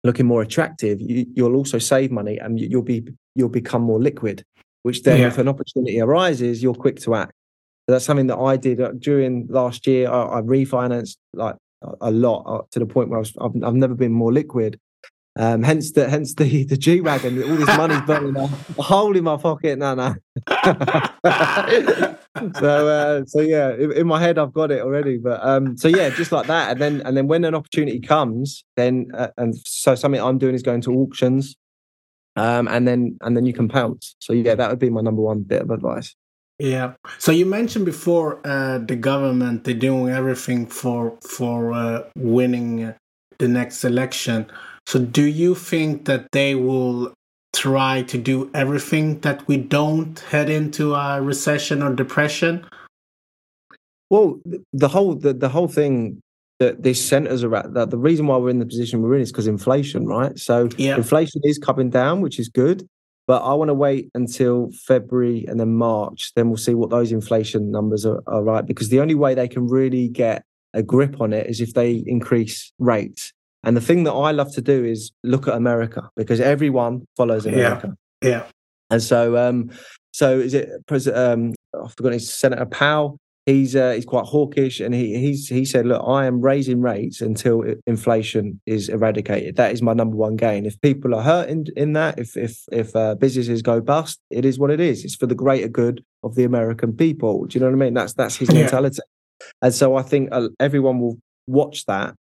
[SPEAKER 3] looking more attractive, you, will also save money and you, will be, you'll become more liquid, which then yeah. if an opportunity arises, you're quick to act that's something that I did uh, during last year. I, I refinanced like a lot uh, to the point where was, I've, I've never been more liquid. Um, hence the hence the the G wagon. All this money's burning a hole in my pocket. No, no. [LAUGHS] so uh, so yeah, in, in, my head I've got it already. But um, so yeah, just like that, and then and then when an opportunity comes, then uh, and so something I'm doing is going to auctions. um, and then and then you can pounce. So yeah, that would be my number one bit of advice.
[SPEAKER 2] Yeah. So you mentioned before uh, the government they're doing everything for for uh, winning the next election. So do you think that they will try to do everything that we don't head into a recession or depression?
[SPEAKER 3] Well, the whole the, the whole thing that this centers around that the reason why we're in the position we're in is because inflation, right? So yeah. inflation is coming down, which is good. But I want to wait until February and then March. Then we'll see what those inflation numbers are, are right. Because the only way they can really get a grip on it is if they increase rates. And the thing that I love to do is look at America because everyone follows America.
[SPEAKER 2] Yeah. yeah.
[SPEAKER 3] And so, um, so is it President? Um, I've forgotten Senator Powell. He's uh, he's quite hawkish, and he he's he said, "Look, I am raising rates until inflation is eradicated. That is my number one gain. If people are hurt in, in that, if if if uh, businesses go bust, it is what it is. It's for the greater good of the American people. Do you know what I mean? That's that's his yeah. mentality. And so I think uh, everyone will watch that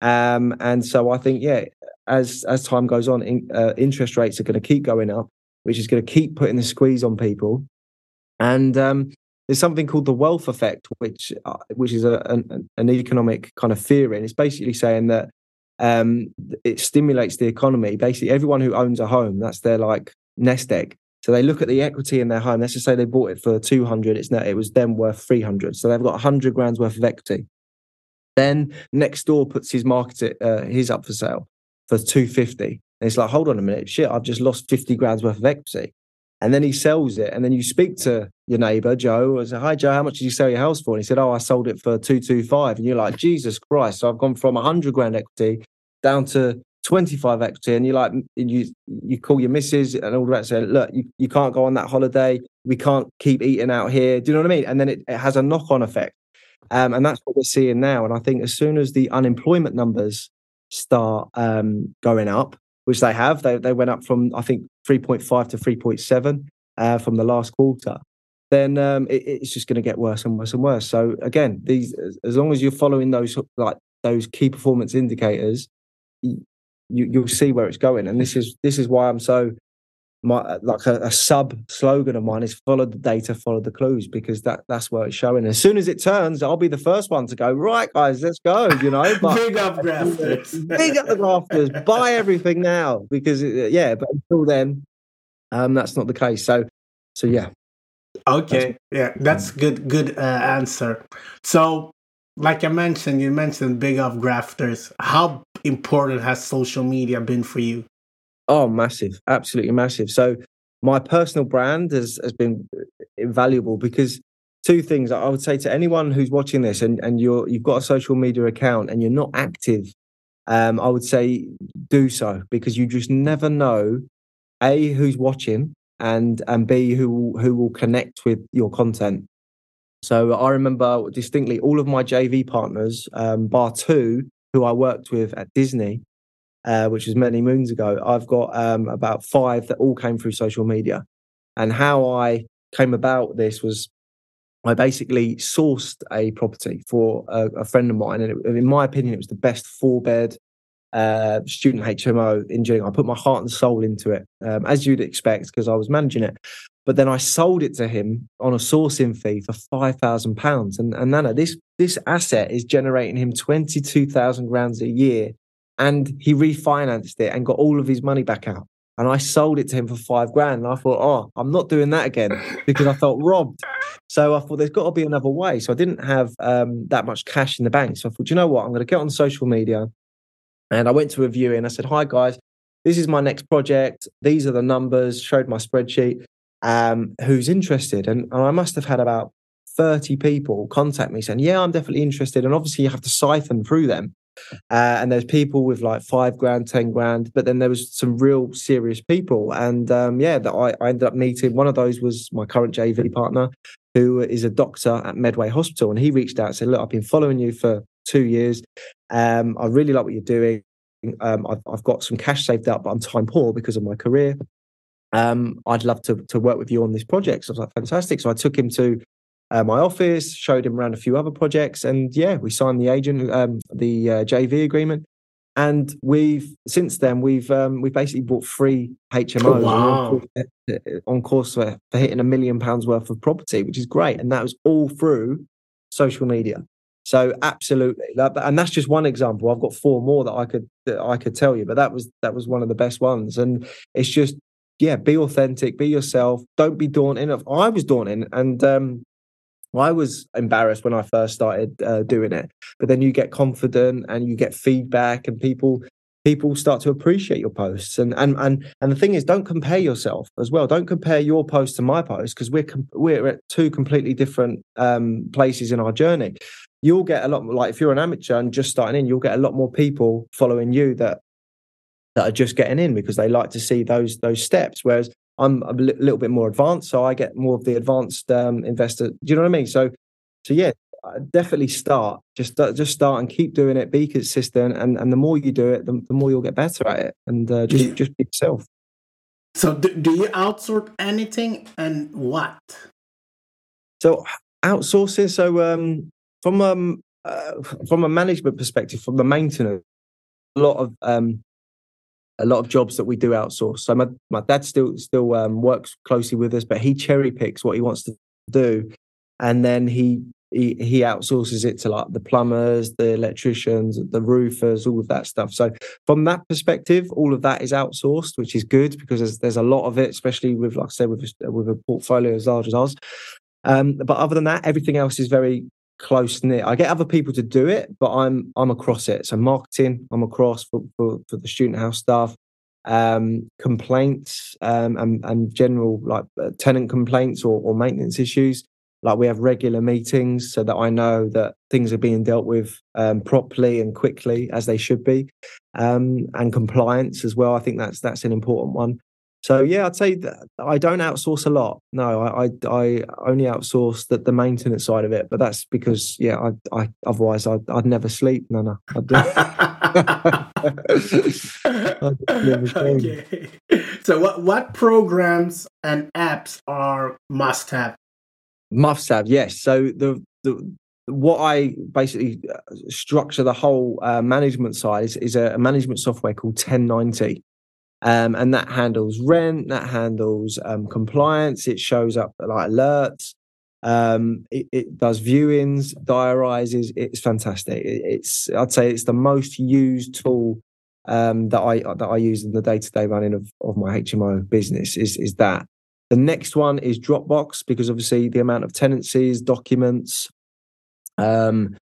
[SPEAKER 3] um, and so I think, yeah, as as time goes on, in, uh, interest rates are going to keep going up, which is going to keep putting the squeeze on people. And um, there's something called the wealth effect, which uh, which is a, an, an, economic kind of theory, and it's basically saying that um, it stimulates the economy. Basically, everyone who owns a home, that's their like nest egg. So they look at the equity in their home. Let's just say they bought it for 200. It's now, it was then worth 300. So they've got 100 grand's worth of equity. Then next door puts his market uh, his up for sale for 250. And it's like, hold on a minute, shit, I've just lost 50 grand's worth of equity. And then he sells it. And then you speak to your neighbor, Joe, and say, Hi, Joe, how much did you sell your house for? And he said, Oh, I sold it for 225. And you're like, Jesus Christ. So I've gone from 100 grand equity down to 25 equity. And you're like, you you call your missus and all that, say, Look, you, you can't go on that holiday. We can't keep eating out here. Do you know what I mean? And then it, it has a knock on effect. Um, and that's what we're seeing now. And I think as soon as the unemployment numbers start um, going up, which they have, they, they went up from, I think, 3.5 to 3.7 uh, from the last quarter, then um, it, it's just going to get worse and worse and worse. So again, these as long as you're following those like those key performance indicators, you, you'll see where it's going. And this is this is why I'm so my like a, a, sub slogan of mine is follow the data, follow the clues, because that that's where it's showing. As soon as it turns, I'll be the first one to go, right, guys, let's go, you know. [LAUGHS]
[SPEAKER 2] But, big up grafters. [LAUGHS]
[SPEAKER 3] big up the grafters, buy everything now. Because uh, yeah, but until then, um, that's not the case. So so yeah.
[SPEAKER 2] Okay. yeah, that's good good uh, answer. So like I mentioned, you mentioned big up grafters. How important has social media been for you?
[SPEAKER 3] Oh, massive, absolutely massive. So my personal brand has has been invaluable because two things I would say to anyone who's watching this and and you're you've got a social media account and you're not active, um, I would say do so because you just never know a who's watching and and b who who will connect with your content. So I remember distinctly all of my JV partners, um, bar two, who I worked with at Disney uh, which was many moons ago, I've got um, about five that all came through social media. And how I came about this was I basically sourced a property for a, a friend of mine, and it, in my opinion, it was the best four bed uh, student HMO in Gillingham. I put my heart and soul into it, um, as you'd expect, because I was managing it. But then I sold it to him on a sourcing fee for five thousand pounds, and and Nana, this this asset is generating him twenty two thousand pounds a year and he refinanced it and got all of his money back out. And I sold it to him for five grand. And I thought, oh, I'm not doing that again because I felt robbed. So I thought there's got to be another way. So I didn't have um, that much cash in the bank. So I thought, you know what? I'm going to get on social media. And I went to a viewing. I said, hi, guys, this is my next project. These are the numbers, showed my spreadsheet. Um, who's interested? And, and I must have had about 30 people contact me saying, yeah, I'm definitely interested. And obviously, you have to siphon through them. Uh, and there's people with like five grand, ten grand, but then there was some real serious people. And um, yeah, that I, I ended up meeting. One of those was my current JV partner, who is a doctor at Medway Hospital, and he reached out and said, "Look, I've been following you for two years. Um, I really like what you're doing. Um, I've, I've, got some cash saved up, but I'm time poor because of my career. Um, I'd love to to work with you on this project." So I was like, "Fantastic!" So I took him to uh, my office, showed him around a few other projects, and yeah, we signed the agent, um, the uh, JV agreement. and we've since then we've um, we've basically bought three HMOs
[SPEAKER 2] wow.
[SPEAKER 3] on, course for, for hitting a million pounds worth of property, which is great, and that was all through social media. So absolutely, and that's just one example. I've got four more that I could that I could tell you, but that was that was one of the best ones. And it's just yeah, be authentic, be yourself. Don't be daunting. I was daunting, and um, I was embarrassed when I first started uh, doing it. But then you get confident, and you get feedback, and people people start to appreciate your posts. And and and and the thing is don't compare yourself as well. Don't compare your post to my post because we're com- we're at two completely different um, places in our journey. You'll get a lot like if you're an amateur and just starting in you'll get a lot more people following you that that are just getting in because they like to see those those steps. Whereas i'm a li- little bit more advanced so i get more of the advanced um, investor do you know what i mean so so yeah definitely start. Just just start and keep doing it. Be consistent, and and the more you do it, the, the more you'll get better at it. And uh, just yeah. just be yourself.
[SPEAKER 2] So, do, do you outsource anything, and what?
[SPEAKER 3] So outsourcing. So um, from um uh, from a management perspective, from the maintenance, a lot of um a lot of jobs that we do outsource. So my my dad still still um, works closely with us, but he cherry picks what he wants to do, and then he he, he outsources it to like the plumbers, the electricians, the roofers, all of that stuff. So from that perspective, all of that is outsourced, which is good because there's, there's a lot of it, especially with, like I said, with with a portfolio as large as ours. Um, but other than that, everything else is very close knit. I get other people to do it, but I'm I'm across it. So marketing, I'm across for for, for the student house stuff, um, complaints um, and and general like uh, tenant complaints or, or maintenance issues. Like we have regular meetings so that I know that things are being dealt with um, properly and quickly as they should be, um, and compliance as well. I think that's that's an important one. So yeah, I'd say that I don't outsource a lot. No, I I, I only outsource the, the maintenance side of it, but that's because yeah, I, I otherwise I'd, I'd never sleep. No, no. I'd, [LAUGHS]
[SPEAKER 2] okay. So what what programs and apps are must have
[SPEAKER 3] must have, yes. So the the what I basically uh, structure the whole uh, management side is, is a, a, management software called 1090. Um, and that handles rent, that handles um, compliance, it shows up like alerts, um, it, it, does viewings, diarizes. It's fantastic. It, it's I'd say it's the most used tool um, that I that I use in the day to day running of, of my HMO business. Is is that the next one is Dropbox because obviously the amount of tenancies, documents, um,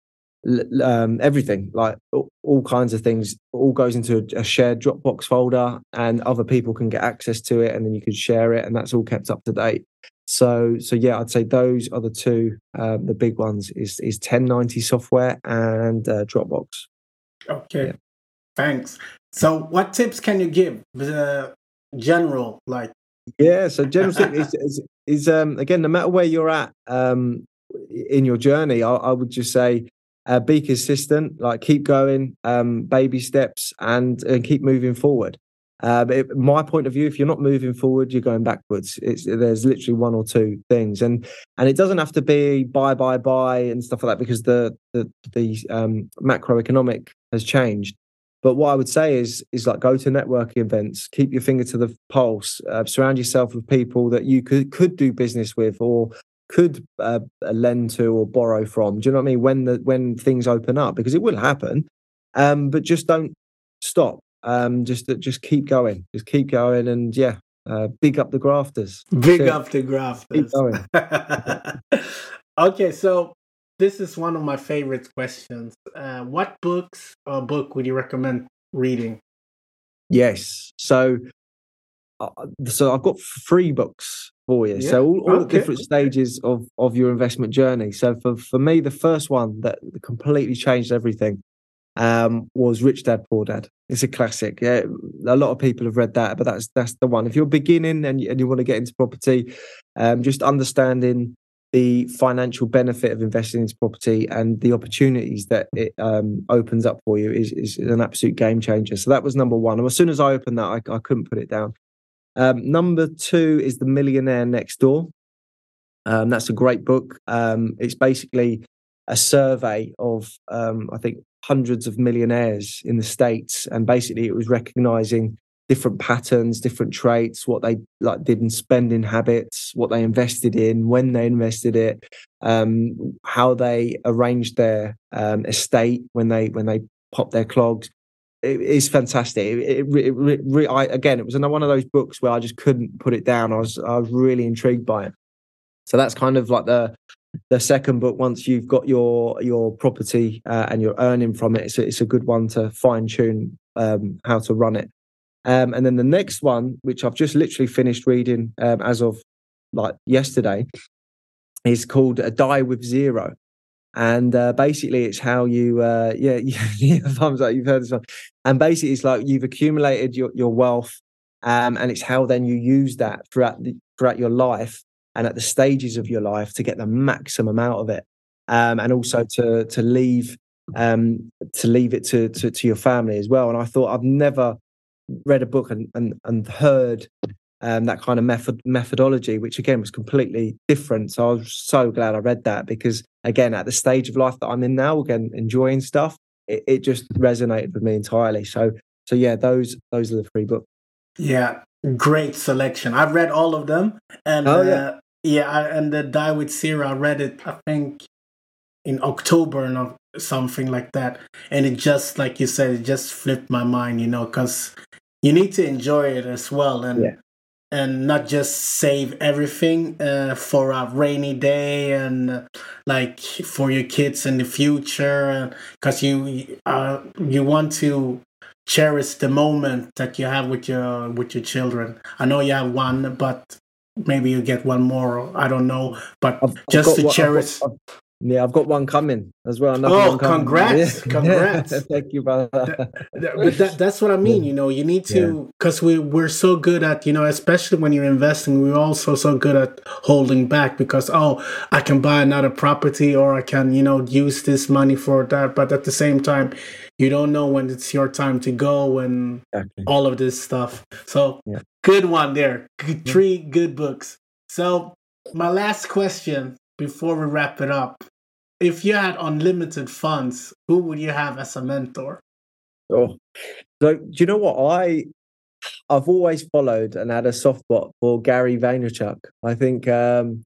[SPEAKER 3] um, everything like all kinds of things all goes into a shared Dropbox folder, and other people can get access to it, and then you can share it, and that's all kept up to date. So, so yeah, I'd say those are the two, um, the big ones is is 1090 software and uh, Dropbox.
[SPEAKER 2] Okay, yeah. thanks. So, what tips can you give the general like
[SPEAKER 3] yeah, so general tip is, [LAUGHS] is, is, um, again, no matter where you're at um, in your journey, I, I would just say uh, be consistent, like keep going, um, baby steps, and, and keep moving forward. Uh, it, my point of view, if you're not moving forward, you're going backwards. It's, there's literally one or two things, and and it doesn't have to be buy, buy, buy and stuff like that because the the the um, macroeconomic has changed. But what I would say is is like go to networking events, keep your finger to the pulse, uh, surround yourself with people that you could could do business with or could uh, lend to or borrow from. Do you know what I mean? When the when things open up, because it will happen, um, but just don't stop. Um, just just keep going, just keep going, and yeah, uh, big up the grafters.
[SPEAKER 2] Big up the grafters. Keep going. [LAUGHS] okay, so this is one of my favorite questions. Uh, what books or book would you recommend reading?
[SPEAKER 3] Yes. So, uh, so I've got three books for you. Yeah. So all, all okay. the different stages of of your investment journey. So for for me, the first one that completely changed everything um, was Rich Dad Poor Dad. It's a classic. Yeah, a lot of people have read that, but that's that's the one. If you're beginning and you, and you want to get into property, um, just understanding the financial benefit of investing into property and the opportunities that it um, opens up for you is, is an absolute game changer. So that was number one. And as soon as I opened that, I, I couldn't put it down. Um, number two is The Millionaire Next Door. Um, that's a great book. Um, it's basically a survey of um, I think hundreds of millionaires in the states, and basically it was recognizing different patterns, different traits, what they like did in spending habits, what they invested in, when they invested it, um, how they arranged their um, estate when they when they popped their clogs. It is fantastic. It, it, it, it I, again, it was another one of those books where I just couldn't put it down. I was I was really intrigued by it. So that's kind of like the the second book. Once you've got your your property uh, and you're earning from it, it's a, it's a good one to fine tune um, how to run it. Um, and then the next one, which I've just literally finished reading um, as of like yesterday, is called A Die with Zero. And uh, basically, it's how you, uh, [LAUGHS] yeah, thumbs up. You've heard this one. And basically, it's like you've accumulated your, your wealth, um, and it's how then you use that throughout the, throughout your life and at the stages of your life to get the maximum out of it, um, and also to to leave um, to leave it to, to to your family as well. And I thought I've never read a book and and, and heard um, that kind of method methodology, which again was completely different. So I was so glad I read that because again, at the stage of life that I'm in now, again enjoying stuff, it, it just resonated with me entirely. So so yeah, those those are the three books.
[SPEAKER 2] Yeah, great selection. I've read all of them, and oh, yeah. Uh, yeah, I, and the Die with Zero, I read it. I think in October and something like that, and it just like you said, it just flipped my mind. You know, because you need to enjoy it as well, and yeah. And not just save everything uh, for a rainy day and uh, like for your kids in the future, because you uh, you want to cherish the moment that you have with your with your children. I know you have one, but maybe you get one more. I don't know, but I've, just I've to cherish.
[SPEAKER 3] I've got, yeah, I've got one coming as well.
[SPEAKER 2] oh, congrats! [LAUGHS] Congrats! [LAUGHS]
[SPEAKER 3] Thank you, brother.
[SPEAKER 2] that, that, that's what I mean. You know, you need to because yeah. we we're so good at you know, especially when you're investing, we're also so good at holding back because oh, I can buy another property or I can you know use this money for that, but at the same time, you don't know when it's your time to go and exactly. all of this stuff. So yeah. good one there. Good, three good books. So my last question before we wrap it up. If you had unlimited funds, who would you have as a mentor?
[SPEAKER 3] Oh, so do you know what I I've always followed and had a soft spot for Gary Vaynerchuk. I think um,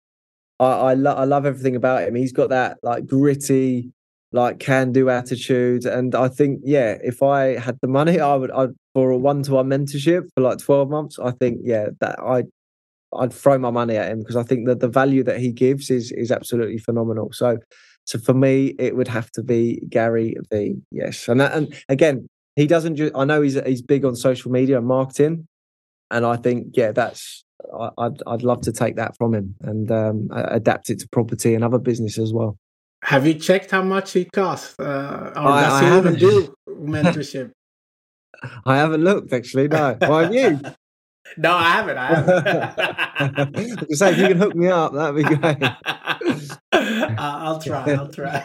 [SPEAKER 3] I I, lo- I love everything about him. He's got that like gritty, like can do attitude. And I think, yeah, if I had the money, I would, I'd for a one to one mentorship for like 12 months. I think, yeah, that I, I'd throw my money at him because I think that the value that he gives is, is absolutely phenomenal. So, so for me, it would have to be Gary V. Yes. And that, and again, he doesn't just, I know he's, he's big on social media and marketing. And I think, yeah, that's, I'd, I'd love to take that from him and um, adapt it to property and other business as well.
[SPEAKER 2] Have you checked how much he costs? Uh, or I, does he even do [LAUGHS] mentorship?
[SPEAKER 3] I haven't looked actually. No, why have you? [LAUGHS]
[SPEAKER 2] no, I haven't. I haven't. [LAUGHS]
[SPEAKER 3] say if you can hook me up, that'd be great. [LAUGHS]
[SPEAKER 2] I'll try. I'll [LAUGHS] try.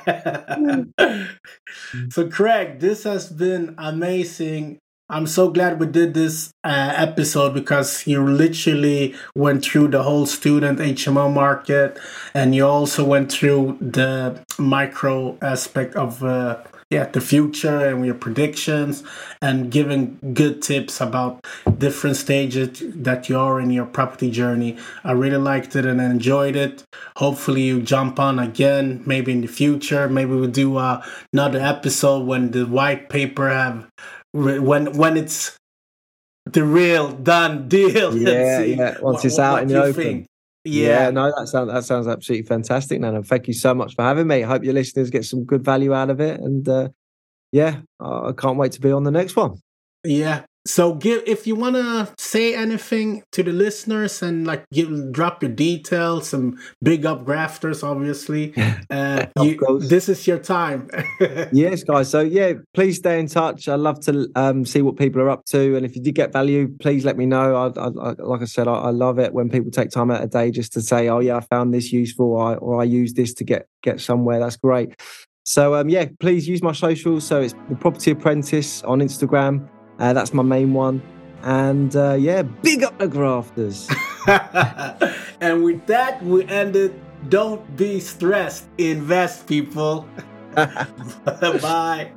[SPEAKER 2] [LAUGHS] so, Craig, this has been amazing. I'm so glad we did this uh, episode because you literally went through the whole student HMO market and you also went through the micro aspect of uh, yeah the future and your predictions and giving good tips about different stages that you are in your property journey. I really liked it and enjoyed it. Hopefully you jump on again maybe in the future. Maybe we'll do uh, another episode when the white paper have when when it's the real done deal. [LAUGHS]
[SPEAKER 3] Yeah, yeah. Once what, it's out in the open. Yeah. yeah. no, that sounds that sounds absolutely fantastic, Nana. Thank you so much for having me. I hope your listeners get some good value out of it, and uh, yeah, I can't wait to be on the next one.
[SPEAKER 2] Yeah, so give if you want to say anything to the listeners and like give drop your details some big up grafters obviously [LAUGHS] uh, you, this is your time. [LAUGHS]
[SPEAKER 3] Yes guys. So yeah please stay in touch. I love to um, see what people are up to. And if you did get value please let me know. I, I, I like i said I, I, love it when people take time out a day just to say oh yeah i found this useful or I, or I use this to get get somewhere. That's great. So um, yeah please use my socials. So it's the property apprentice on instagram uh, that's my main one. And uh, yeah, big up the grafters. [LAUGHS]
[SPEAKER 2] and with that, we ended don't be stressed. Invest, people. [LAUGHS] [LAUGHS] Bye.